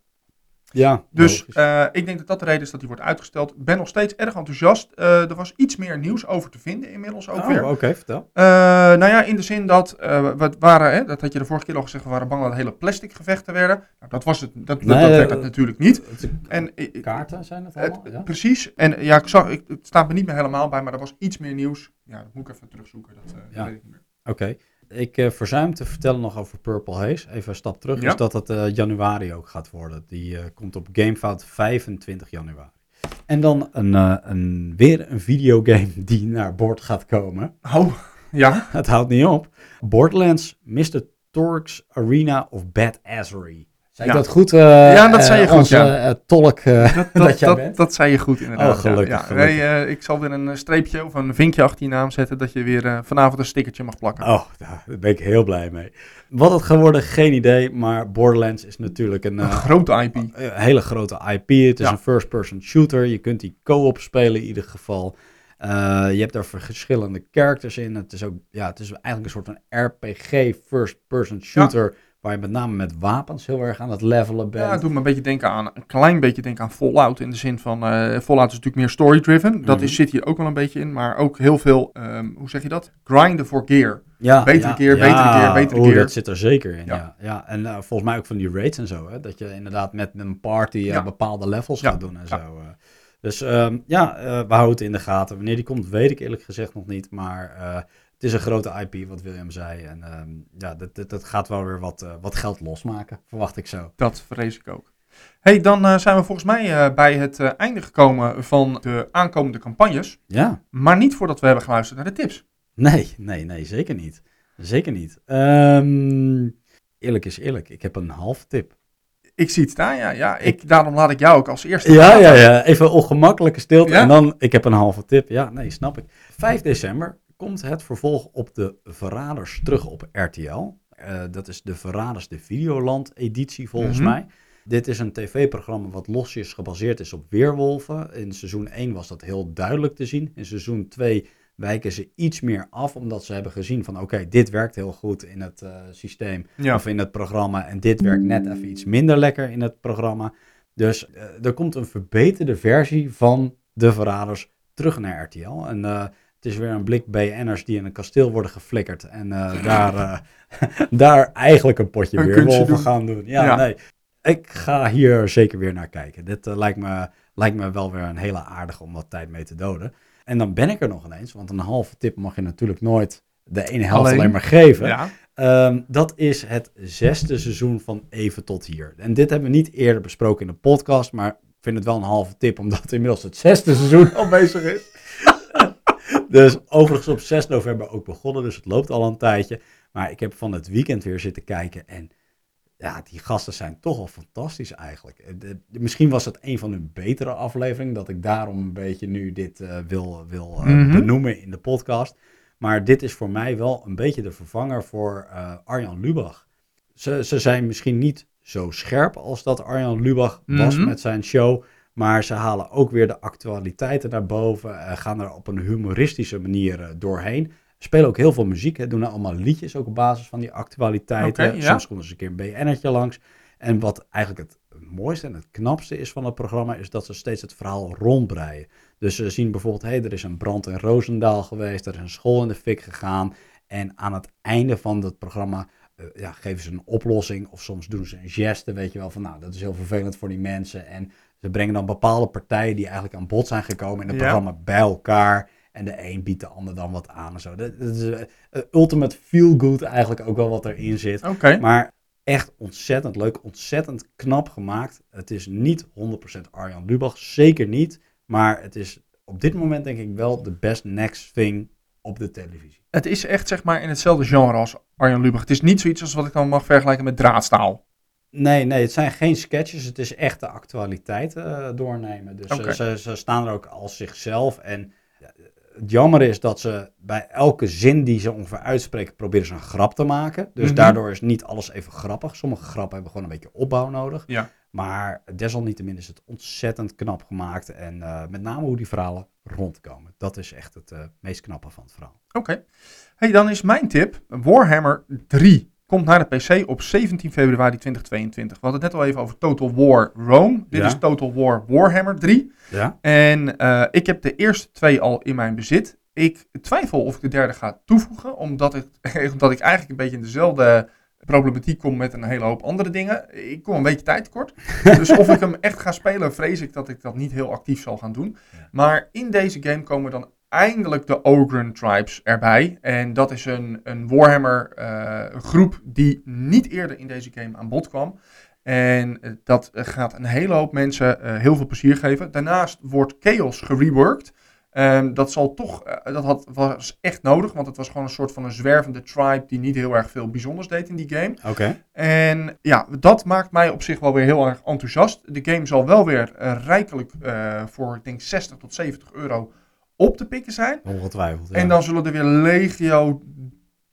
Speaker 1: Ja,
Speaker 2: Dus eh, ik denk dat dat de reden is dat die wordt uitgesteld. Ik ben nog steeds erg enthousiast. Eh, er was iets meer nieuws over te vinden inmiddels ook
Speaker 1: Oh,
Speaker 2: weer.
Speaker 1: oké, vertel.
Speaker 2: Eh, nou ja, in de zin dat we waren, hè, dat had je de vorige keer al gezegd, we waren bang dat hele plastic gevechten werden. Nou, dat was het, dat,
Speaker 1: Nee,
Speaker 2: dat werd het natuurlijk niet.
Speaker 1: Het-
Speaker 2: En,
Speaker 1: Kaarten zijn het allemaal? Ja?
Speaker 2: Precies. En ja, ik zag, ik, het staat me niet meer helemaal bij, maar er was iets meer nieuws. Ja, dat moet ik even terugzoeken. Dat,
Speaker 1: Ja.
Speaker 2: weet ik niet meer.
Speaker 1: Oké. Ik eh verzuim te vertellen nog over Purple Haze. Even een stap terug.
Speaker 2: Ja.
Speaker 1: Is dat het eh, januari ook gaat worden. Die eh, komt op Gamefout 25 januari. En dan een, een, weer een videogame die naar bord gaat komen.
Speaker 2: Oh, ja.
Speaker 1: Het houdt niet op. Borderlands Mr. Torx Arena of Bad Assery. Zei ik
Speaker 2: Ja.
Speaker 1: dat goed? eh,
Speaker 2: Ja, dat zei je
Speaker 1: eh,
Speaker 2: goed,
Speaker 1: onze,
Speaker 2: ja.
Speaker 1: eh, tolk
Speaker 2: Dat,
Speaker 1: dat,
Speaker 2: dat,
Speaker 1: jij
Speaker 2: dat,
Speaker 1: bent.
Speaker 2: dat zei je goed inderdaad.
Speaker 1: Oh, gelukkig,
Speaker 2: ja.
Speaker 1: Gelukkig.
Speaker 2: Nee, ik zal weer een streepje of een vinkje achter je naam zetten dat je weer vanavond een stickertje mag plakken.
Speaker 1: Oh, daar ben ik heel blij mee. Wat het gaat worden, geen idee. Maar Borderlands is natuurlijk een,
Speaker 2: Een grote IP.
Speaker 1: een hele grote IP. Het is een first-person shooter. Je kunt die co-op spelen in ieder geval. Je hebt daar verschillende characters in. Het is ook, ja, het is eigenlijk een soort van RPG first-person shooter. Waar je met name met wapens heel erg aan het levelen bent.
Speaker 2: Ja, het doet me een beetje denken aan, een klein beetje denken aan Fallout. In de zin van, eh, Fallout is natuurlijk meer story-driven. Dat
Speaker 1: Mhm.
Speaker 2: is, zit hier ook wel een beetje in. Maar ook heel veel, ehm, hoe zeg je dat? Grinden voor gear.
Speaker 1: Ja,
Speaker 2: Betere keer, betere keer, betere
Speaker 1: oeh,
Speaker 2: keer.
Speaker 1: dat zit er zeker in, ja.
Speaker 2: Ja.
Speaker 1: ja. En eh, volgens mij ook van die raids en zo, hè. Dat je inderdaad met een party eh,
Speaker 2: Ja.
Speaker 1: bepaalde levels
Speaker 2: Ja,
Speaker 1: gaat doen en
Speaker 2: ja.
Speaker 1: zo. Dus ehm, ja, we houden het in de gaten. Wanneer die komt, weet ik eerlijk gezegd nog niet. Maar het is een grote IP, wat William zei. En ehm, ja, dat, dat, dat gaat wel weer wat, eh, wat geld losmaken, verwacht ik zo.
Speaker 2: Dat vrees ik ook. hey, dan eh, zijn we volgens mij eh, bij het einde gekomen van de aankomende campagnes.
Speaker 1: Ja,
Speaker 2: Maar niet voordat we hebben geluisterd naar de tips.
Speaker 1: nee, nee, nee, zeker niet. Zeker niet. Ehm, eerlijk is eerlijk, ik heb een halve tip.
Speaker 2: Ik zie het staan, ja. ja ik, daarom laat ik jou ook als eerste
Speaker 1: Ja, ja, ja. Even ongemakkelijke stilte.
Speaker 2: Ja?
Speaker 1: En dan, ik heb een halve tip. Ja, nee, snap ik. 5 december komt het vervolg op de Verraders terug op RTL. Eh, dat is de Verraders de Videoland editie volgens
Speaker 2: Mhm.
Speaker 1: mij. Dit is een tv-programma wat losjes gebaseerd is op weerwolven. In seizoen 1 was dat heel duidelijk te zien. In seizoen 2 wijken ze iets meer af, omdat ze hebben gezien van oké, dit werkt heel goed in het eh, systeem
Speaker 2: Ja.
Speaker 1: of in het programma. En dit werkt net even iets minder lekker in het programma. Dus eh, er komt een verbeterde versie van De Verraders terug naar RTL. En het is weer een blik BN'ers die in een kasteel worden geflikkerd. En eh, daar, eh, daar eigenlijk een potje
Speaker 2: Een
Speaker 1: weer
Speaker 2: doen.
Speaker 1: gaan doen. Ja,
Speaker 2: Ja.
Speaker 1: nee. Ik ga hier zeker weer naar kijken. Dit eh, lijkt, me, lijkt me wel weer een hele aardige om wat tijd mee te doden. En dan ben ik er nog ineens, want een halve tip mag je natuurlijk nooit de ene helft alleen,
Speaker 2: Alleen.
Speaker 1: maar geven.
Speaker 2: Ja.
Speaker 1: Ehm, dat is het zesde seizoen van Even tot hier. En dit hebben we niet eerder besproken in de podcast, maar ik vind het wel een halve tip, omdat inmiddels het zesde seizoen al bezig is. Dus overigens op 6 november ook begonnen, dus het loopt al een tijdje. Maar ik heb van het weekend weer zitten kijken en ja, die gasten zijn toch wel fantastisch eigenlijk. Eh, de- misschien was het een van hun betere afleveringen, dat ik daarom een beetje nu dit eh, wil, wil eh,
Speaker 2: Mhm.
Speaker 1: benoemen in de podcast. Maar dit is voor mij wel een beetje de vervanger voor Arjan Lubach. Ze, ze zijn misschien niet zo scherp als dat Arjan Lubach was
Speaker 2: Mhm.
Speaker 1: met zijn show. Maar ze halen ook weer de actualiteiten naar boven. eh, gaan er op een humoristische manier eh, doorheen. Spelen ook heel veel muziek. Hè, doen allemaal liedjes ook op basis van die actualiteiten.
Speaker 2: Ja.
Speaker 1: Soms komt er eens een keer een BN'ertje langs. En wat eigenlijk het mooiste en het knapste is van het programma... is dat ze steeds het verhaal rondbreien. Dus ze zien bijvoorbeeld, hé, er is een brand in Roosendaal geweest, er is een school in de fik gegaan. En aan het einde van het programma eh, ja, geven ze een oplossing of soms doen ze een geste, weet je wel, van nou, dat is heel vervelend voor die mensen. En ze brengen dan bepaalde partijen die eigenlijk aan bod zijn gekomen in het
Speaker 2: Ja.
Speaker 1: programma bij elkaar. En de een biedt de ander dan wat aan en zo. Dat, dat is eh, ultimate feel good eigenlijk ook wel wat erin zit.
Speaker 2: Oké.
Speaker 1: Maar echt ontzettend leuk, ontzettend knap gemaakt. Het is niet 100% Arjan Lubach, zeker niet. Maar het is op dit moment denk ik wel de best next thing op de televisie.
Speaker 2: Het is echt zeg maar in hetzelfde genre als Arjan Lubach. Het is niet zoiets als wat ik dan mag vergelijken met draadstaal.
Speaker 1: Nee, nee, het zijn geen sketches. Het is echt de actualiteit eh, doornemen. Dus eh, ze, ze staan er ook als zichzelf. En het jammer is dat ze bij elke zin die ze ongeveer uitspreken, proberen ze een grap te maken. Dus
Speaker 2: Mhm.
Speaker 1: daardoor is niet alles even grappig. Sommige grappen hebben gewoon een beetje opbouw nodig.
Speaker 2: Ja.
Speaker 1: Maar desalniettemin is het ontzettend knap gemaakt. En eh, met name hoe die verhalen rondkomen. Dat is echt het meest knappe van het verhaal.
Speaker 2: Oké. Hey, dan is mijn tip. Warhammer 3 komt naar de PC op 17 februari 2022. We hadden het net al even over Total War Rome. Dit
Speaker 1: Ja.
Speaker 2: is Total War Warhammer 3.
Speaker 1: Ja?
Speaker 2: En eh, ik heb de eerste twee al in mijn bezit. Ik twijfel of ik de derde ga toevoegen, omdat ik, omdat ik eigenlijk een beetje in dezelfde problematiek kom met een hele hoop andere dingen. Ik kom een beetje tijd tekort. Dus of ik hem echt ga spelen, vrees ik dat ik dat niet heel actief zal gaan doen.
Speaker 1: Ja.
Speaker 2: Maar in deze game komen dan eindelijk de Ogren Tribes erbij. En dat is een, een Warhammer eh, groep die niet eerder in deze game aan bod kwam. En eh, dat gaat een hele hoop mensen eh, heel veel plezier geven. Daarnaast wordt Chaos gereworked. Ehm, dat zal toch, dat had, was echt nodig, want het was gewoon een soort van een zwervende tribe die niet heel erg veel bijzonders deed in die game.
Speaker 1: Oké.
Speaker 2: En ja, dat maakt mij op zich wel weer heel erg enthousiast. De game zal wel weer rijkelijk voor, ik denk, 60 tot 70 euro op te pikken zijn.
Speaker 1: Ongetwijfeld. Ja.
Speaker 2: En dan zullen er weer legio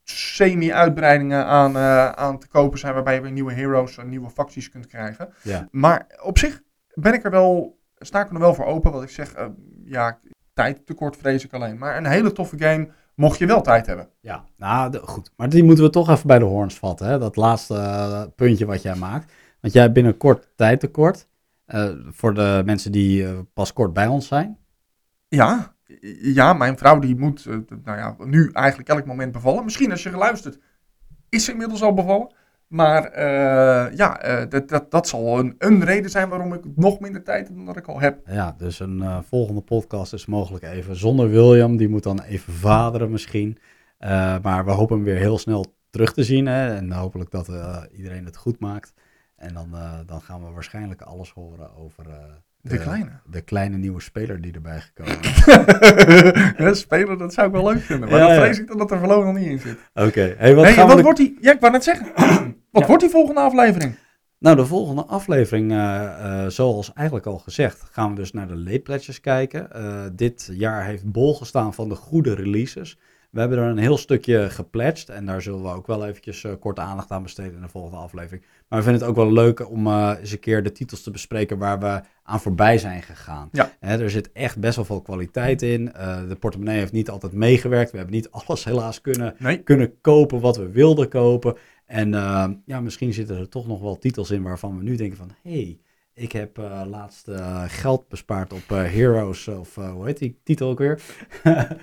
Speaker 2: semi-uitbreidingen aan, eh, aan te kopen zijn, waarbij je weer nieuwe heroes en nieuwe facties kunt krijgen.
Speaker 1: Ja.
Speaker 2: Maar op zich ben ik er wel, sta ik er wel voor open, wat ik zeg, eh, ja, tijd tekort vrees ik alleen. Maar een hele toffe game, mocht je wel tijd hebben.
Speaker 1: Ja, nou de- goed. Maar die moeten we toch even bij de horns vatten. Hè? Dat laatste eh, puntje wat jij maakt. Want jij hebt binnenkort tijd tekort. Eh, voor de mensen die pas kort bij ons zijn.
Speaker 2: Ja, ja, mijn vrouw die moet, eh, nou ja, nu eigenlijk elk moment bevallen. Misschien als je geluisterd, is ze inmiddels al bevallen. Maar eh, ja, eh, dat, dat, dat zal een, een reden zijn waarom ik nog minder tijd heb dan dat ik al heb.
Speaker 1: Ja, dus een volgende podcast is mogelijk even zonder William. Die moet dan even vaderen misschien. Maar we hopen hem weer heel snel terug te zien. Hè? En hopelijk dat iedereen het goed maakt. En dan, dan gaan we waarschijnlijk alles horen over eh,
Speaker 2: De kleine.
Speaker 1: de kleine nieuwe speler die erbij gekomen is.
Speaker 2: Ja, Spelen, dat zou ik wel leuk vinden. Maar
Speaker 1: Ja,
Speaker 2: dan vrees ik dan dat er voorlopig nog niet in zit.
Speaker 1: Oké, hey, wat gaan
Speaker 2: wat wordt die, ja, ik wou net zeggen. wat wordt die volgende aflevering?
Speaker 1: Nou, de volgende aflevering, eh, eh, zoals eigenlijk al gezegd, gaan we dus naar de late pledges kijken. Eh, dit jaar heeft bol gestaan van de goede releases. We hebben er een heel stukje gepledged en daar zullen we ook wel eventjes eh, kort aandacht aan besteden in de volgende aflevering. Maar we vinden het ook wel leuk om eh, eens een keer de titels te bespreken waar we aan voorbij zijn gegaan.
Speaker 2: Ja.
Speaker 1: Hè, er zit echt best wel veel kwaliteit in. Eh, de portemonnee heeft niet altijd meegewerkt. We hebben niet alles helaas kunnen
Speaker 2: Nee.
Speaker 1: kunnen kopen wat we wilden kopen. En ja, misschien zitten er toch nog wel titels in waarvan we nu denken van... hey, ik heb laatst geld bespaard op Heroes of hoe heet die titel ook weer?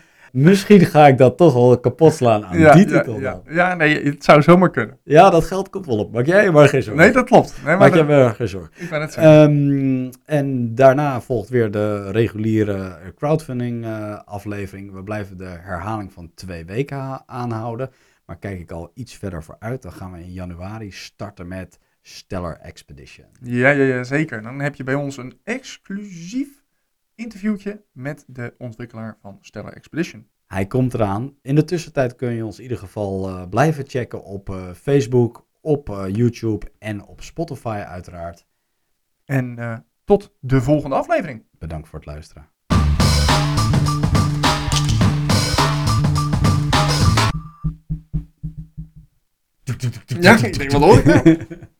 Speaker 1: misschien ga ik dat toch wel kapot slaan aan
Speaker 2: Ja,
Speaker 1: die
Speaker 2: ja,
Speaker 1: titel
Speaker 2: ja,
Speaker 1: dan.
Speaker 2: ja, nee, het zou zomaar kunnen.
Speaker 1: Ja, dat geld komt wel op. Maak jij je maar geen zorgen.
Speaker 2: Nee, dat klopt. Nee, maar
Speaker 1: Maak jij
Speaker 2: dat,
Speaker 1: me geen zorgen.
Speaker 2: ik ben het zeggen.
Speaker 1: Ehm, en daarna volgt weer de reguliere crowdfunding eh, aflevering. We blijven de herhaling van twee weken aanhouden. Maar kijk ik al iets verder vooruit, dan gaan we in januari starten met Stellar Expedition.
Speaker 2: Ja, ja, ja, zeker. Dan heb je bij ons een exclusief interviewtje met de ontwikkelaar van Stellar Expedition.
Speaker 1: Hij komt eraan. In de tussentijd kun je ons in ieder geval eh, blijven checken op eh, Facebook, op eh, YouTube en op Spotify uiteraard.
Speaker 2: En tot de volgende aflevering.
Speaker 1: Bedankt voor het luisteren.
Speaker 2: Ja, ik denk, wat hoor?